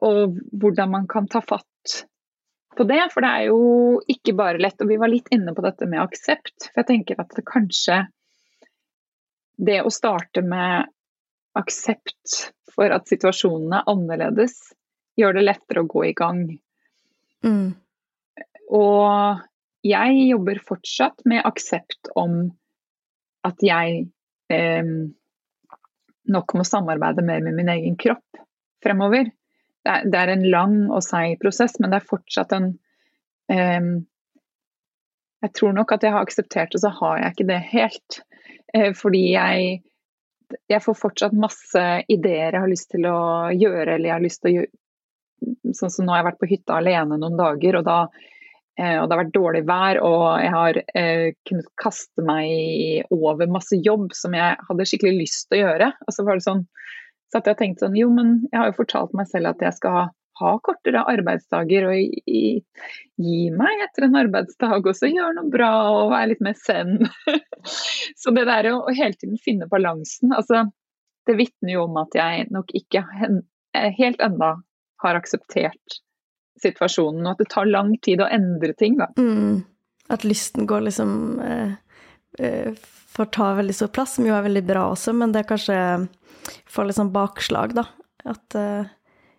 Og hvordan man kan ta fatt på det, for det er jo ikke bare lett. Og vi var litt inne på dette med aksept. For jeg tenker at det kanskje Det å starte med aksept for at situasjonen er annerledes, gjør det lettere å gå i gang. Mm. Og jeg jobber fortsatt med aksept om at jeg eh, nok må samarbeide mer med min egen kropp fremover det er, det er en lang og seig prosess, men det er fortsatt en eh, Jeg tror nok at jeg har akseptert det, så har jeg ikke det helt. Eh, fordi jeg, jeg får fortsatt masse ideer jeg har lyst til å gjøre, eller jeg har lyst til å gjøre Sånn som nå har jeg vært på hytta alene noen dager, og da og det har vært dårlig vær, og jeg har uh, kunnet kaste meg over masse jobb som jeg hadde skikkelig lyst til å gjøre. Og så var det sånn så at jeg tenkte sånn, jo, men jeg har jo fortalt meg selv at jeg skal ha, ha kortere arbeidsdager og i, i, gi meg etter en arbeidsdag og så gjøre noe bra og være litt mer zen. så det der å, å, hele tiden finne balansen, altså det vitner jo om at jeg nok ikke jeg helt enda har akseptert situasjonen, og at det tar lang tid å endre ting, da. Mm. At lysten går liksom eh, eh, Får ta veldig stor plass, som jo er veldig bra også, men det kanskje får litt sånn bakslag, da. At, eh,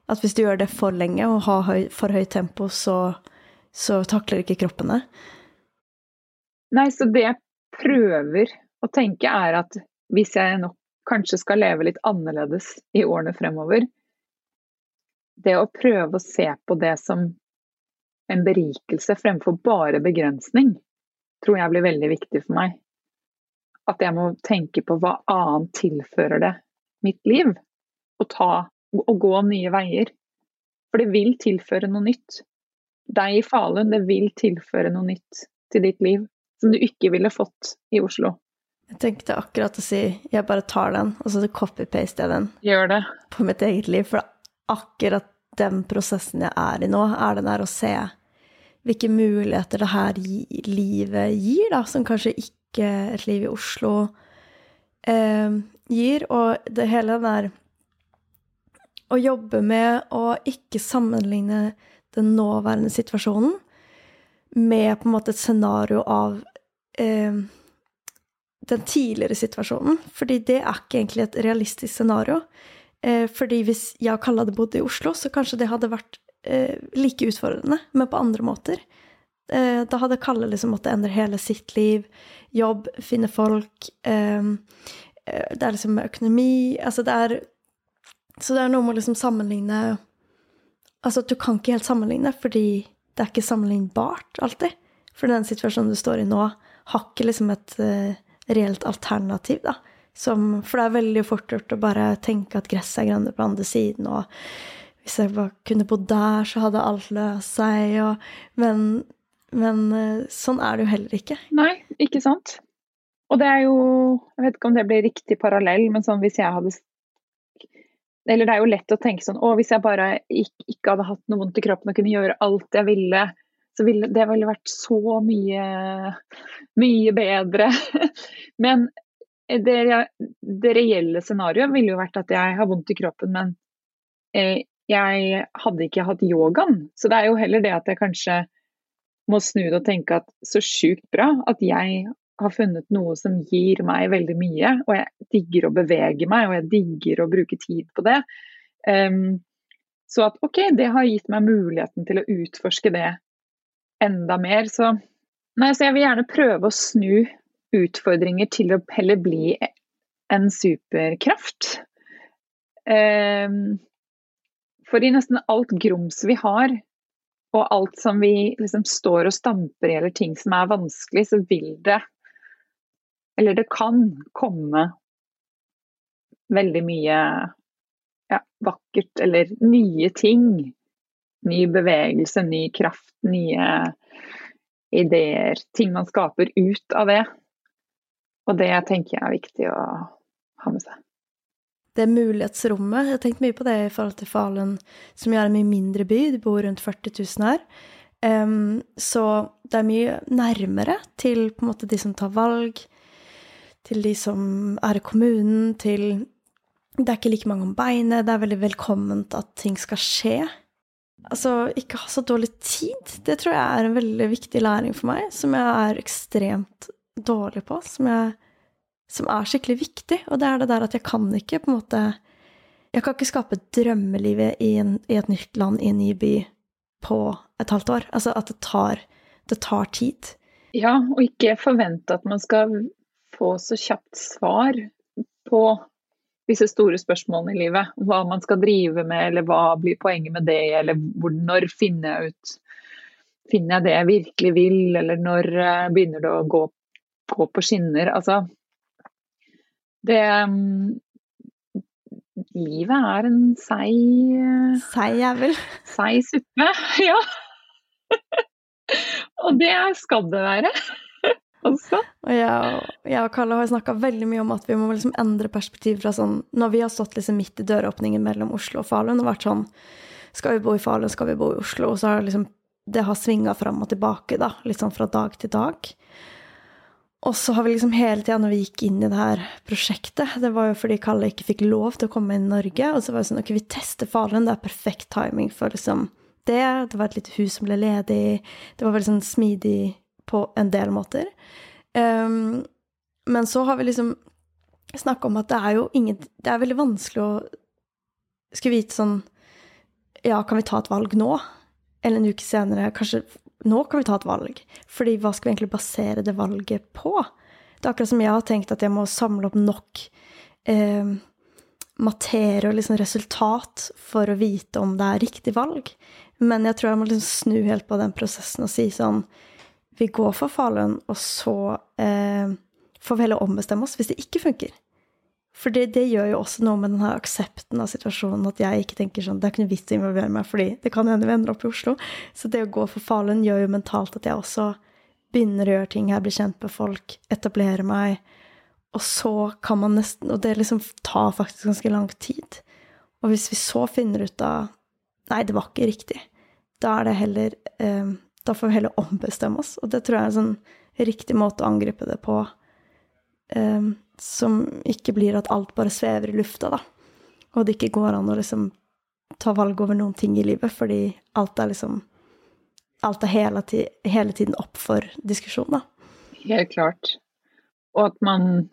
at hvis du gjør det for lenge og har høy, for høyt tempo, så, så takler ikke kroppen det. Nei, så det jeg prøver å tenke er at hvis jeg nok kanskje skal leve litt annerledes i årene fremover, det å prøve å se på det som en berikelse fremfor bare begrensning, tror jeg blir veldig viktig for meg. At jeg må tenke på hva annet tilfører det mitt liv. Og, ta, og gå nye veier. For det vil tilføre noe nytt. Deg i Falun, det vil tilføre noe nytt til ditt liv som du ikke ville fått i Oslo. Jeg tenkte akkurat å si jeg bare tar den, og så copy-paster jeg den Gjør det. på mitt eget liv. For akkurat den prosessen jeg er i nå, er den der å se hvilke muligheter det her livet gir, da, som kanskje ikke et liv i Oslo eh, gir. Og det hele der å jobbe med å ikke sammenligne den nåværende situasjonen med på en måte et scenario av eh, den tidligere situasjonen. Fordi det er ikke egentlig et realistisk scenario. Eh, fordi hvis jeg og Kalle hadde bodd i Oslo, så kanskje det hadde vært eh, like utfordrende, men på andre måter. Eh, da hadde Kalle liksom måttet endre hele sitt liv. Jobb, finne folk. Eh, eh, det er liksom økonomi Altså det er Så det er noe med å liksom sammenligne Altså du kan ikke helt sammenligne, fordi det er ikke sammenlignbart alltid. For den situasjonen du står i nå, har ikke liksom et uh, reelt alternativ, da. Som, for det er veldig fort gjort å bare tenke at gresset er grønnere på andre siden, og hvis jeg bare kunne bodd der, så hadde alt løst seg, og Men, men uh, sånn er det jo heller ikke. Nei, ikke sant. Og det er jo Jeg vet ikke om det blir riktig parallell, men sånn hvis jeg hadde eller det er jo lett å tenke sånn Å, hvis jeg bare ikke, ikke, hadde hatt noe vondt i kroppen og kunne gjøre alt jeg ville, så ville det ville vært så mye, mye bedre. Men det, det reelle scenarioet ville jo vært at jeg har vondt i kroppen, men eh, jeg hadde ikke hatt yogaen. Så det er jo heller det at jeg kanskje må snu det og tenke at så sjukt bra at jeg har funnet noe som gir meg veldig mye, og jeg digger å bevege meg, og jeg digger å bruke tid på det. Um, så at OK, det har gitt meg muligheten til å utforske det enda mer. Så, nei, så jeg vil gjerne prøve å snu utfordringer til å heller bli en superkraft. Um, for i nesten alt grums vi har, og alt som vi liksom står og stamper i, eller ting som er vanskelig, så vil det eller det kan komme veldig mye ja, vakkert eller nye ting. Ny bevegelse, ny kraft, nye ideer. Ting man skaper ut av det. Og det tenker jeg er viktig å ha med seg. Det mulighetsrommet, jeg har tenkt mye på det i forhold til Falun, som jo er en mye mindre by, det bor rundt 40 000 her. Um, så det er mye nærmere til på en måte de som tar valg, til de som er i kommunen, til Det er ikke like mange om beinet, det er veldig velkomment at ting skal skje. Altså, ikke ha så dårlig tid. Det tror jeg er en veldig viktig læring for meg, som jeg er ekstremt dårlig på, som, jeg, som er skikkelig viktig. Og det er det der at jeg kan ikke på en måte Jeg kan ikke skape drømmelivet i, en, i et nytt land, i en ny by, på et halvt år. Altså at det tar, det tar tid. Ja, og ikke forvente at man skal få så kjapt svar på disse store spørsmålene i livet. Hva man skal drive med, eller hva blir poenget med det, eller hvor, når finner jeg ut Finner jeg det jeg virkelig vil, eller når uh, begynner det å gå, gå, på skinner? Altså Det um, Livet er en seig uh, Seig jævel. Seig suppe, ja. Og det skal det være også. Og jeg, jeg og Kalle har snakka veldig mye om at vi må liksom endre perspektiv fra sånn Når vi har stått liksom midt i døråpningen mellom Oslo og Falun og vært sånn Skal vi bo i Falun, skal vi bo i Oslo? Og så har liksom det har svinga fram og tilbake, da, litt sånn fra dag til dag. Og så har vi liksom hele tida når vi gikk inn i det her prosjektet Det var jo fordi Kalle ikke fikk lov til å komme inn i Norge. Og så var det sånn ok, vi tester Falun, det er perfekt timing for liksom det. Det var et lite hus som ble ledig. Det var veldig sånn smidig på en del måter. Um, men så har vi liksom snakka om at det er jo ingen Det er veldig vanskelig å skulle vite sånn Ja, kan vi ta et valg nå? Eller en uke senere, kanskje nå kan vi ta et valg. Fordi hva skal vi egentlig basere det valget på? Det er akkurat som jeg har tenkt at jeg må samle opp nok eh, materie og liksom resultat for å vite om det er riktig valg. Men jeg tror jeg må liksom snu helt på den prosessen og si sånn Vi går for Falun, og så eh, får vi heller ombestemme oss hvis det ikke funker. For det, gjør jo også noe med denne aksepten av situasjonen, at jeg ikke tenker sånn Det er ikke noe vits å involvere meg, fordi det kan hende vi ender opp i Oslo. Så det å gå for Falun gjør jo mentalt at jeg også begynner å gjøre ting her, blir kjent med folk, etablere meg. Og så kan man nesten Og det liksom tar faktisk ganske lang tid. Og hvis vi så finner ut av Nei, det var ikke riktig. Da er det heller eh, Da får vi heller ombestemme oss. Og det tror jeg er en sånn riktig måte å angripe det på. Um, som ikke blir at alt bare svever i lufta, da. Og det ikke går an å liksom ta valg over noen ting i livet, fordi alt er liksom Alt er hele, hele tiden opp for diskusjon, da. Helt klart. Og at man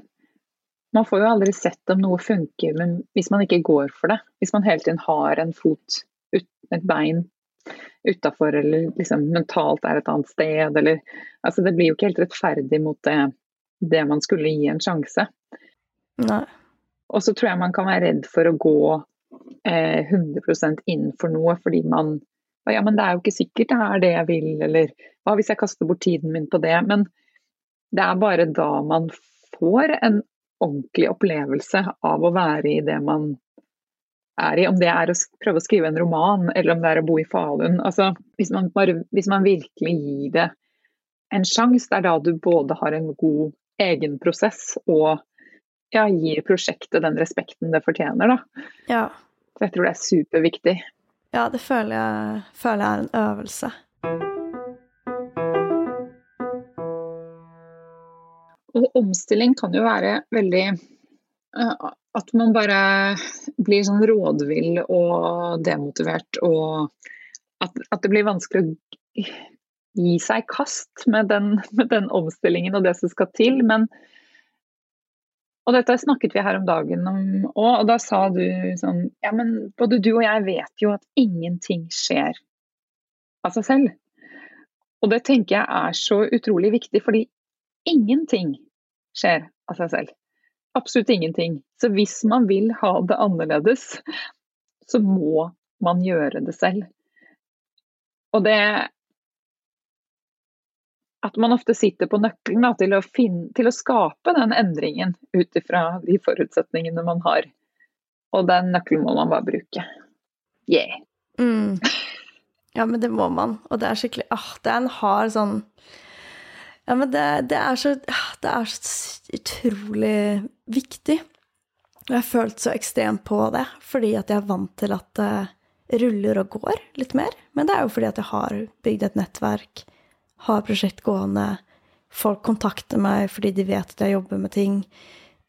Man får jo aldri sett om noe funker, men hvis man ikke går for det, hvis man hele tiden har en fot, ut, et bein utafor, eller liksom mentalt er et annet sted, eller Altså, det blir jo ikke helt rettferdig mot det, det man skulle gi en sjanse. Nei. Og så tror jeg man kan være redd for å gå eh, 100 inn for noe fordi man Ja, men det er jo ikke sikkert det er det jeg vil, eller hva hvis jeg kaster bort tiden min på det? Men det er bare da man får en ordentlig opplevelse av å være i det man er i. Om det er å prøve å skrive en roman, eller om det er å bo i Falun. Altså, hvis, man bare, hvis man virkelig gir det en sjanse, det er da du både har en god egen prosess og ja, gir prosjektet den respekten det fortjener, da. Ja. For jeg tror det er superviktig. Ja, det føler jeg, føler jeg er en øvelse. Og omstilling kan jo være veldig At man bare blir sånn rådvill og demotivert, og at, at det blir vanskelig å gi seg i kast med den, med den omstillingen og det som skal til. Men og dette snakket vi her om dagen om òg, og da sa du sånn Ja, men både du og jeg vet jo at ingenting skjer av seg selv. Og det tenker jeg er så utrolig viktig, fordi ingenting skjer av seg selv. Absolutt ingenting. Så hvis man vil ha det annerledes, så må man gjøre det selv. Og det at man ofte sitter på nøkkelen da, til, å finne, til, å skape den endringen ut ifra de forutsetningene man har. Og den nøkkelen må man bare bruke. Yeah. Mm. Ja, men det må man. Og det er skikkelig ah, Det er en hard sånn Ja, men det, det, er så ah, Det er så utrolig viktig. Og jeg har følt så ekstremt på det, fordi at jeg er vant til at det ruller og går litt mer. Men det er jo fordi at jeg har bygd et nettverk har prosjekt gående. Folk kontakter meg fordi de vet at jeg jobber med ting.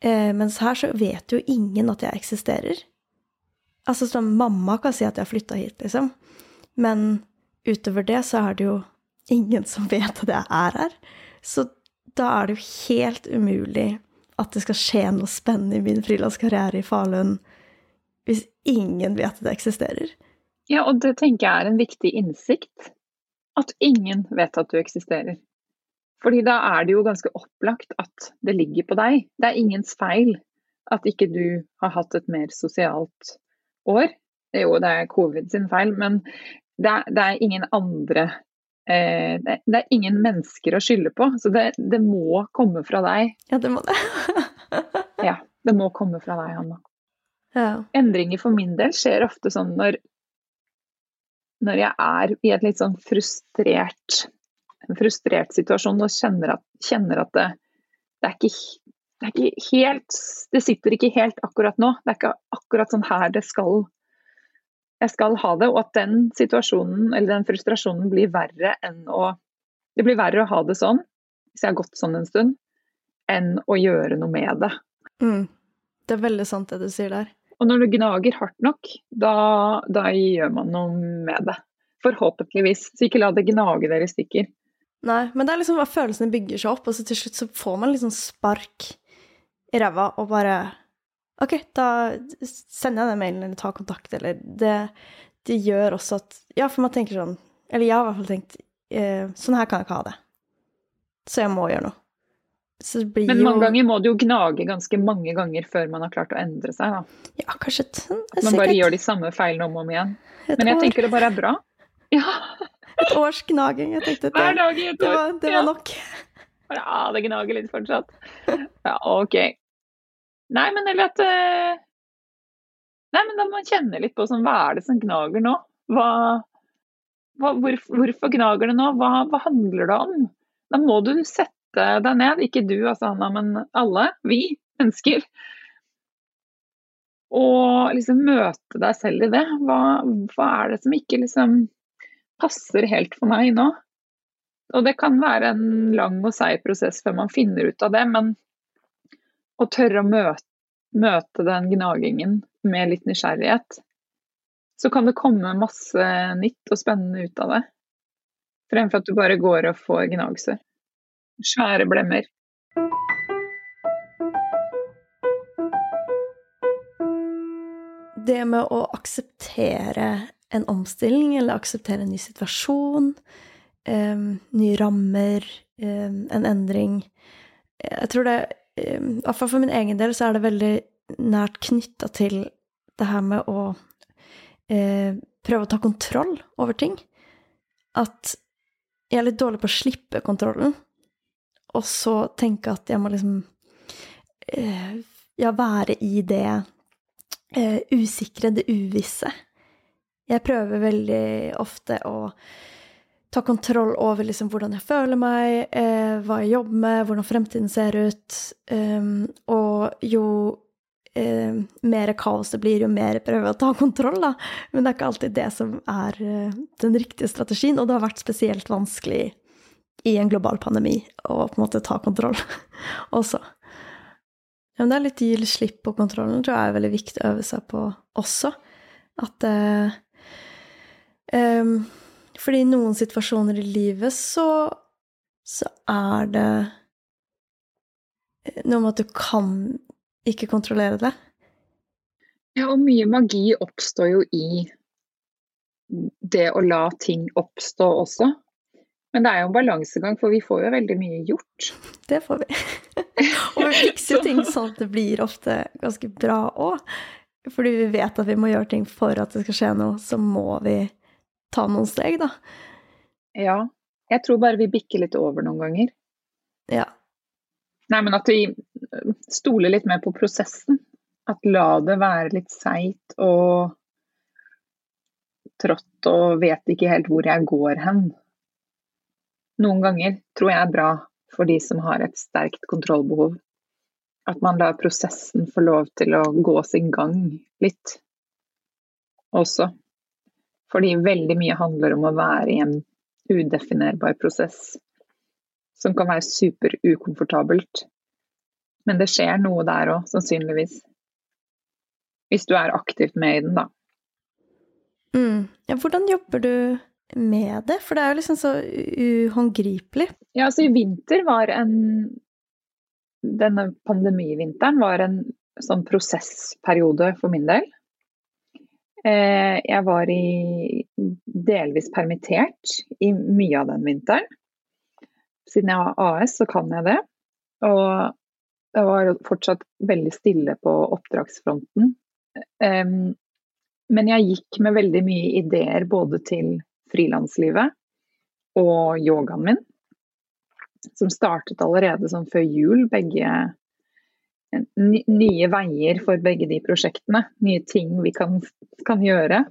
Eh, mens her så vet jo ingen at jeg eksisterer. Altså sånn, Mamma kan si at jeg har flytta hit, liksom. Men utover det så er det jo ingen som vet at jeg er her. Så da er det jo helt umulig at det skal skje noe spennende i min frilanskarriere i Falun hvis ingen vet at det eksisterer. Ja, og det tenker jeg er en viktig innsikt at ingen vet at du eksisterer. Fordi da er det jo ganske opplagt at det ligger på deg. Det er ingens feil at ikke du har hatt et mer sosialt år. Jo, det er covid sin feil, men det er, det er ingen andre eh, det, det, er ingen mennesker å skylde på. Så det, det må komme fra deg. Ja, det må det. ja, det må komme fra deg, Hanna. Ja. Endringer for min del skjer ofte sånn når når jeg er i et litt sånn frustrert, en frustrert situasjon og kjenner at, kjenner at det, det, er ikke, det, er ikke, helt Det sitter ikke helt akkurat nå. Det er ikke akkurat sånn her det skal jeg skal ha det, og at den situasjonen eller den frustrasjonen blir verre enn å Det blir verre å ha det sånn, hvis jeg har gått sånn en stund, enn å gjøre noe med det. Mm. Det er veldig sant det du sier der. Og når det gnager hardt nok, da, da gjør man noe med det. Forhåpentligvis. Så ikke la det gnage dere i stykker. Nei, men det er liksom hva følelsene bygger seg opp, og så til slutt så får man liksom spark i ræva og bare OK, da sender jeg den mailen eller tar kontakt, eller det, det gjør også at Ja, for man tenker sånn Eller jeg har i hvert fall tenkt eh, Sånn her kan jeg ikke ha det. Så jeg må gjøre noe. Men mange jo... ganger må det jo gnage ganske mange ganger før man har klart å endre seg, da. Ja, kanskje At man bare gjør de samme feilene om og om igjen. Men jeg år. tenker det bare er bra. Ja. et års gnaging. Jeg tenkte det, Hver dag i et år. Det var, det var nok. Ja, det gnager litt fortsatt. Ja, OK. Nei, men eller at uh... Nei, men da må man kjenne litt på sånn, hva er det som gnager nå? Hva, hva, hvorfor, hvorfor gnager det nå? Hva, hva handler det om? Da må du sette sette deg ned, ikke du altså Hanna, men alle, vi mennesker. Og liksom møte deg selv i det. Hva, hva er det som ikke liksom passer helt for meg nå? Og det kan være en lang og seig prosess før man finner ut av det, men å tørre å møte, møte den gnagingen med litt nysgjerrighet, så kan det komme masse nytt og spennende ut av det. Fremfor at du bare går og får gnagsår. Svære blemmer. Det med å akseptere en omstilling eller akseptere en ny situasjon, um, nye rammer, um, en endring Jeg tror det um, I fall for min egen del så er det veldig nært knytta til det her med å uh, prøve å ta kontroll over ting. At jeg er litt dårlig på å slippe kontrollen. Og så tenke at jeg må liksom eh, Ja, være i det eh, usikre, det uvisse. Jeg prøver veldig ofte å ta kontroll over liksom hvordan jeg føler meg, eh, hva jeg jobber med, hvordan fremtiden ser ut. Um, og jo eh, mer kaos det blir, jo mer prøver jeg å ta kontroll, da. Men det er ikke alltid det som er uh, den riktige strategien, og det har vært spesielt vanskelig i en global pandemi og på en måte ta kontroll også. Ja, men det er litt gi slipp på kontrollen, tror jeg er veldig viktig å øve seg på også. At eh, um, Fordi i noen situasjoner i livet så, så er det noe med at du kan ikke kontrollere det. Ja, og mye magi oppstår jo i det å la ting oppstå også. Men det er jo en balansegang, for vi får jo veldig mye gjort. Det får vi. og vi fikser jo ting sånn at det blir ofte ganske bra òg. Fordi vi vet at vi må gjøre ting for at det skal skje noe, så må vi ta noen steg, da. Ja. Jeg tror bare vi bikker litt over noen ganger. Ja. Nei, men at vi stoler litt mer på prosessen. At la det være litt seigt og trått og vet ikke helt hvor jeg går hen noen ganger tror jeg er bra for de som har et sterkt kontrollbehov. At man lar prosessen få lov til å gå sin gang litt også. Fordi veldig mye handler om å være i en udefinerbar prosess som kan være super ukomfortabelt. Men det skjer noe der òg, sannsynligvis. Hvis du er aktivt med i den, da. Mm. Ja, hvordan jobber du med det? For det er jo liksom så uhåndgripelig. Ja, altså i vinter var en Denne pandemivinteren var en sånn prosessperiode for min del. Eh, jeg var i delvis permittert i mye av den vinteren. Siden jeg har AS, så kan jeg det. Og det var fortsatt veldig stille på oppdragsfronten. Men jeg gikk med veldig mye ideer både til frilanslivet og yogaen min, som startet allerede sånn før jul. Begge nye veier for begge de prosjektene. Nye ting vi kan, kan gjøre.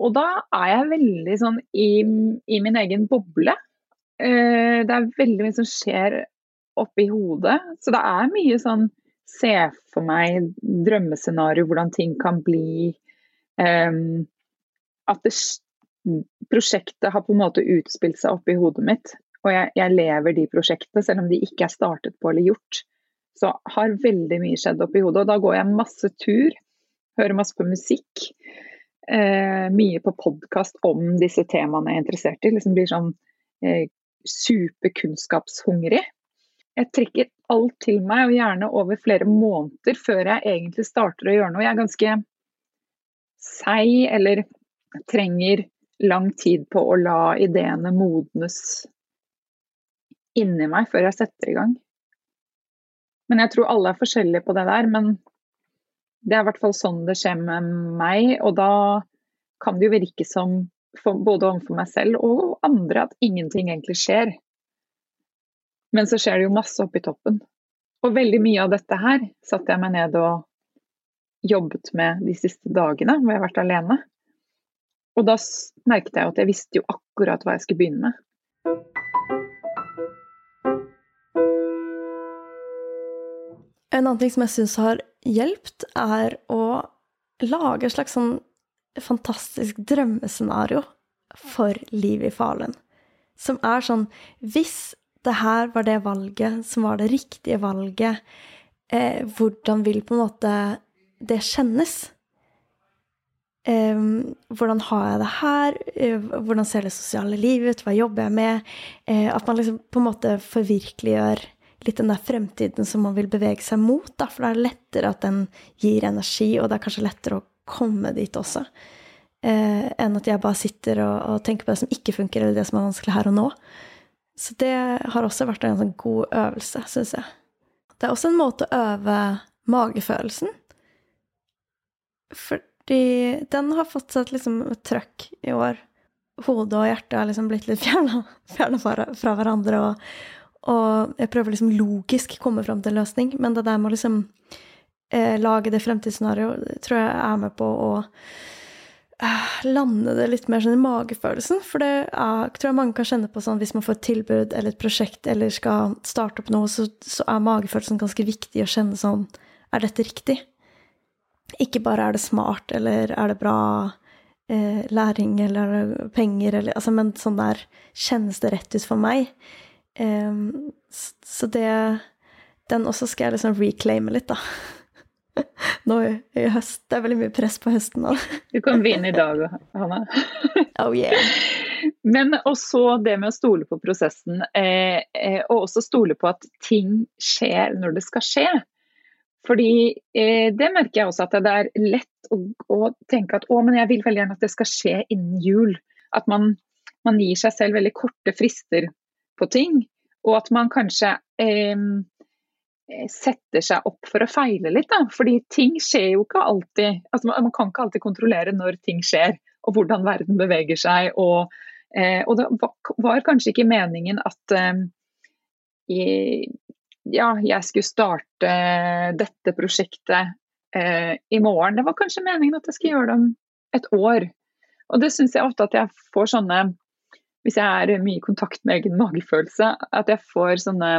Og da er jeg veldig sånn i, i min egen boble. Eh, det er veldig mye som skjer oppi hodet. Så det er mye sånn se for meg drømmescenario, hvordan ting kan bli. Um, at det, prosjektet har på en måte utspilt seg oppi hodet mitt. og jeg, jeg, lever de prosjektene, selv om de ikke er startet på eller gjort. Så har veldig mye skjedd oppi hodet. Og da går jeg masse tur, hører masse på musikk. Eh, mye på podkast om disse temaene jeg er interessert i. Liksom blir sånn eh, superkunnskapshungrig. Jeg trekker alt til meg, og gjerne over flere måneder før jeg egentlig starter å gjøre noe. Jeg er ganske seig, eller trenger lang tid på å la ideene modnes inni meg før jeg setter i gang. Men jeg tror alle er forskjellige på det der. Men det er i hvert fall sånn det skjer med meg. Og da kan det jo virke som, både overfor meg selv og andre, at ingenting egentlig skjer. Men så skjer det jo masse oppi toppen. Og veldig mye av dette her satte jeg meg ned og jobbet med de siste dagene hvor jeg har vært alene. Og da merket jeg at jeg visste jo akkurat hva jeg skulle begynne med. En annen ting som jeg syns har hjulpet, er å lage et slags sånn fantastisk drømmescenario for livet i Falun. Som er sånn Hvis det her var det valget som var det riktige valget, eh, hvordan vil på en måte det kjennes? Eh, hvordan har jeg det her? Eh, hvordan ser det sosiale livet ut? Hva jobber jeg med? Uh, at man liksom på en måte forvirkeliggjør litt den der fremtiden som man vil bevege seg mot, da, for da er det lettere at den gir energi, og det er kanskje lettere å komme dit også. Uh, enn at jeg bare sitter og, og, tenker på det som ikke funker, eller det som er vanskelig her og nå. Så det har også vært en sånn god øvelse, syns jeg. Det er også en måte å øve magefølelsen. Fordi den har fått seg liksom, et trøkk i år. Hodet og hjertet har liksom blitt litt fjerna fra hverandre. Og, og jeg prøver liksom logisk komme fram til en løsning, men det der med å liksom eh, lage det fremtidsscenarioet tror jeg er med på å eh, lande det litt mer sånn i magefølelsen. For det er, tror jeg mange kan kjenne på sånn hvis man får et tilbud eller et prosjekt eller skal starte opp noe, så, så er magefølelsen ganske viktig å kjenne sånn Er dette riktig? Ikke bare er det smart, eller er det bra eh, læring, eller er det penger, eller Altså, men sånn der Kjennes det rett ut for meg? Um, så det Den også skal jeg liksom reclaime litt, da. Nå i, høst. Det er veldig mye press på høsten nå. Du kan vinne i dag, Hanna. oh yeah. Men også det med å stole på prosessen, eh, eh, og også stole på at ting skjer når det skal skje. Fordi eh, det merker jeg også at det er lett å, å, tenke at å, men jeg vil veldig gjerne at det skal skje innen jul. At man, man gir seg selv veldig korte frister på ting. Og at man kanskje eh, setter seg opp for å feile litt. Da. Fordi ting skjer jo ikke alltid altså Man kan ikke alltid kontrollere når ting skjer, og hvordan verden beveger seg. Og, eh, og det var kanskje ikke meningen at eh, ja, jeg skulle starte dette prosjektet eh, i morgen. Det var kanskje meningen at jeg skulle gjøre det om et år. Og det syns jeg ofte at jeg får sånne hvis jeg er mye i kontakt med egen magefølelse, at jeg får sånne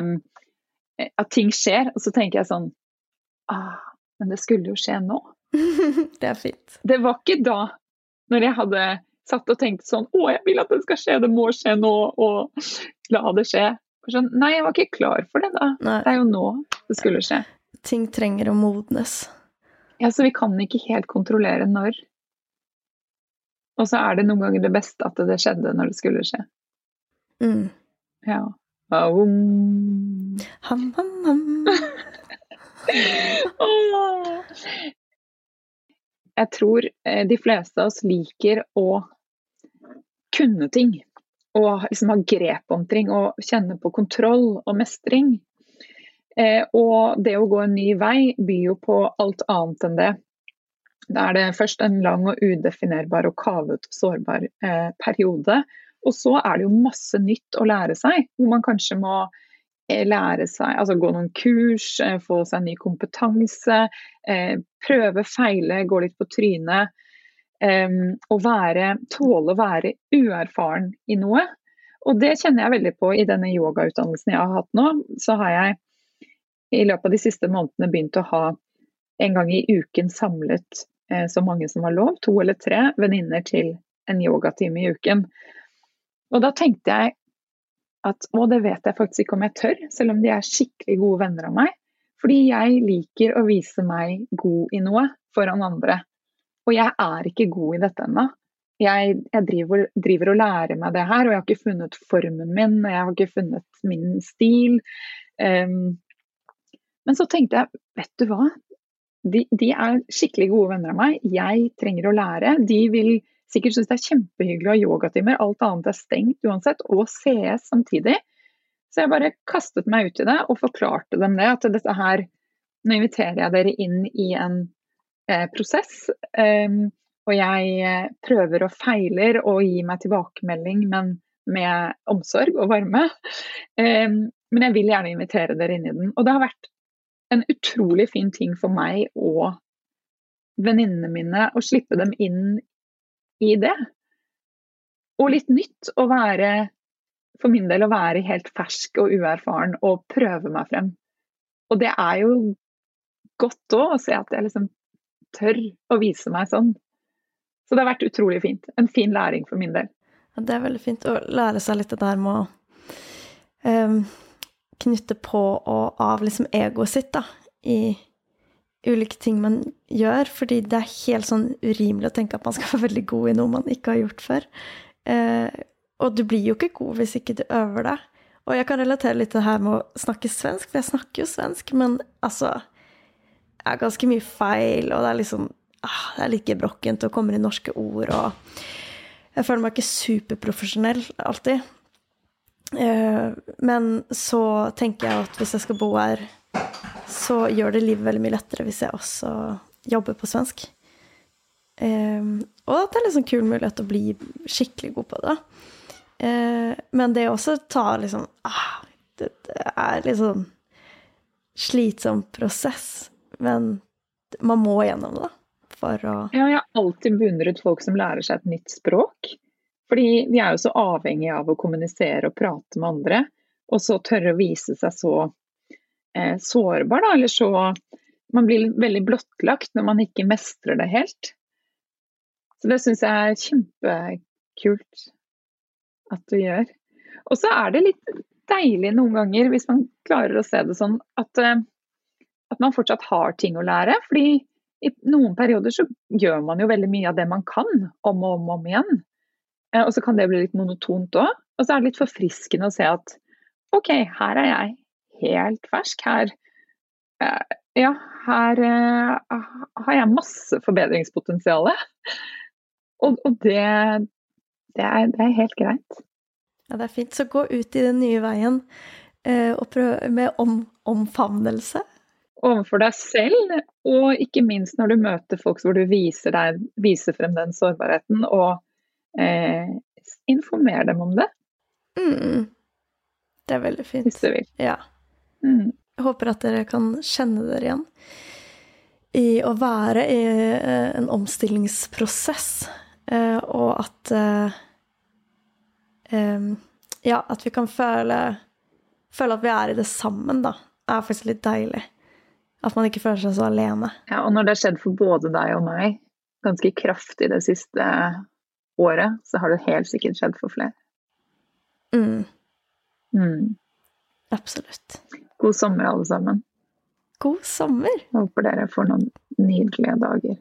At ting skjer, og så tenker jeg sånn ah, Men det skulle jo skje nå. det er fint. Det var ikke da, når jeg hadde satt og tenkt sånn Å, jeg vil at det skal skje, det må skje nå, og la det skje. Sånn, nei, jeg var ikke klar for det da. Nei. Det er jo nå det skulle skje. Ting trenger å modnes. Ja, så vi kan ikke helt kontrollere når. Og så er det noen ganger det beste at det skjedde når det skulle skje. Mm. Ja. Aum. Ham, ham, ham. Jeg tror eh, de fleste av oss liker å kunne ting. Og liksom ha grep om og kjenne på kontroll og mestring. Eh, og det å gå en ny vei byr jo på alt annet enn det. Da er det først en lang og udefinerbar og kavet og sårbar eh, periode. Og så er det jo masse nytt å lære seg, hvor man kanskje må eh, lære seg, altså gå noen kurs, eh, få seg ny kompetanse, eh, prøve, feile, gå litt på trynet. Eh, og være, tåle å være uerfaren i noe. Og det kjenner jeg veldig på i denne yogautdannelsen jeg har hatt nå. Så har jeg i løpet av de siste månedene begynt å ha en gang i uken samlet Eh, så mange som har lov, to eller tre venninner til en yogatime i uken. Og da tenkte jeg at å, det vet jeg faktisk ikke om jeg tør, selv om de er skikkelig gode venner av meg. Fordi jeg liker å vise meg god i noe foran andre. Og jeg er ikke god i dette ennå. Jeg, jeg driver, driver, og lærer meg det her, og jeg har ikke funnet formen min, og jeg har ikke funnet min stil. Um, men så tenkte jeg, vet du hva, de, de, er skikkelig gode venner av meg. Jeg trenger å lære. De vil sikkert synes det er kjempehyggelig å ha yogatimer. Alt annet er stengt uansett. Og CS samtidig. Så jeg bare kastet meg ut i det og forklarte dem det. At dette her Nå inviterer jeg dere inn i en prosess. Um, og jeg eh, prøver og feiler og gir meg tilbakemelding, men med omsorg og varme. Um, men jeg vil gjerne invitere dere inn i den. Og det har vært en utrolig fin ting for meg og venninnene mine å slippe dem inn i det. Og litt nytt å være, for min del, å være helt fersk og uerfaren og prøve meg frem. Og det er jo godt òg å se at jeg liksom tør å vise meg sånn. Så det har vært utrolig fint. En fin læring for min del. Ja, det er veldig fint å lære seg litt det der med å um knytte på og av liksom egoet sitt, da, i ulike ting man gjør. Fordi det er helt sånn urimelig å tenke at man skal være veldig god i noe man ikke har gjort før. Uh, og du blir jo ikke god hvis ikke du øver deg. Og jeg kan relatere litt til det her med å snakke svensk, for jeg snakker jo svensk, men altså Det er ganske mye feil, og det er liksom ah, Det er litt gebrokkent og kommer i norske ord, og jeg føler meg ikke superprofesjonell alltid. Eh, men så tenker jeg at hvis jeg skal bo her, så gjør det livet veldig mye lettere hvis jeg også jobber på svensk. Eh, og at det er liksom kul mulighet å bli skikkelig god på det. Eh, men det også tar liksom ah, det, er liksom slitsom prosess. Men man må gjennom det, for å Ja, jeg har alltid beundret folk som lærer seg et nytt språk. Fordi vi er jo så avhengige av å kommunisere og prate med andre, og så tørre å vise seg så eh, sårbar, da, eller så Man blir veldig blottlagt når man ikke mestrer det helt. Så det syns jeg er kjempekult at du gjør. Og så er det litt deilig noen ganger, hvis man klarer å se det sånn, at, eh, at man fortsatt har ting å lære. fordi i noen perioder så gjør man jo veldig mye av det man kan, om og om, og om igjen. Eh, og så kan det bli litt monotont òg. Og så er det litt forfriskende å se at OK, her er jeg helt fersk. Her eh, Ja, her uh, har jeg masse forbedringspotensial. Og, og det, det, er, det, er, helt greit. Ja, det er fint. Så gå ut i den nye veien og prøv med om, omfavnelse. Overfor deg selv, og ikke minst når du møter folk hvor du viser, deg, viser frem den sårbarheten. og eh, informerer dem om det. Mm. Det er veldig fint. Hvis du vil. Ja. Mm. Jeg håper at dere kan kjenne dere igjen i å være i eh, en omstillingsprosess, eh, og at eh, Ja, at vi kan føle, føle at vi er i det sammen, da, er faktisk litt deilig. At man ikke føler seg så alene. Ja, og når det har skjedd for både deg og meg, ganske kraftig det siste året, så har det helt sikkert skjedd for flere. Mm. Mm. Absolutt. God sommer, alle sammen. God sommer. Jeg Håper dere får noen nydelige dager.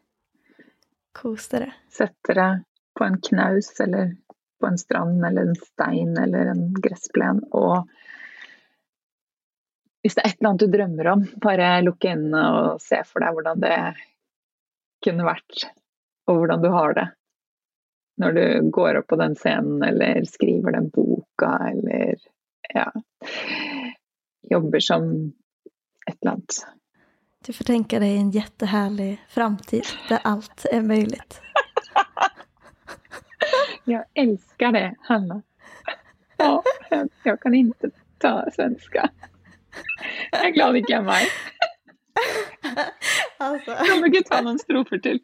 Kos dere. Sett dere på en knaus eller på en strand eller en stein eller en gressplen og hvis det er et eller annet du drømmer om, bare lukk øynene og se for deg hvordan det kunne vært, og hvordan du har det når du går opp på den scenen eller skriver den boka eller ja jobber som et eller annet. Du får tenke deg en jättehärlig framtid der alt er mulig. Jeg elsker det, Hanna. Ja, jeg kan ikke ta svenska. Jeg er glad det ikke er meg. Altså. Kan du ikke ta noen strofer til?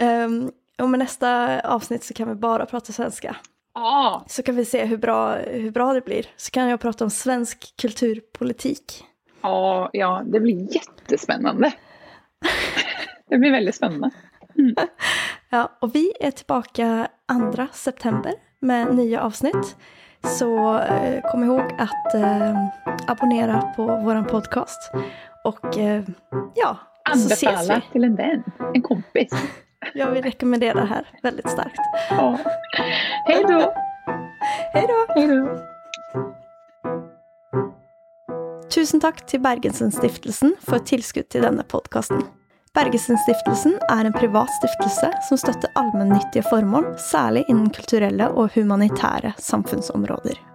Um, och med neste avsnitt så kan vi bare prate svenska. Ah. Så kan vi se hvor bra, hvor bra det blir. Så kan jeg prate om svensk kulturpolitik. Ah, ja, det blir kjempespennende. det blir veldig spennende. Mm. Ja, og vi er tilbake 2 september med nye avsnitt. Så eh, kom ihåg att eh, abonnera på vår podcast. Och eh, ja, så ses vi. til en venn, en kompis. Jag vill rekommendera det här väldigt starkt. Ja. Hei da. Hej då! Hei da. Tusen takk til Bergensen-stiftelsen for tilskudd til denne podkasten. Bergensen-stiftelsen er en privat stiftelse som støtter allmennyttige formål, særlig innen kulturelle og humanitære samfunnsområder.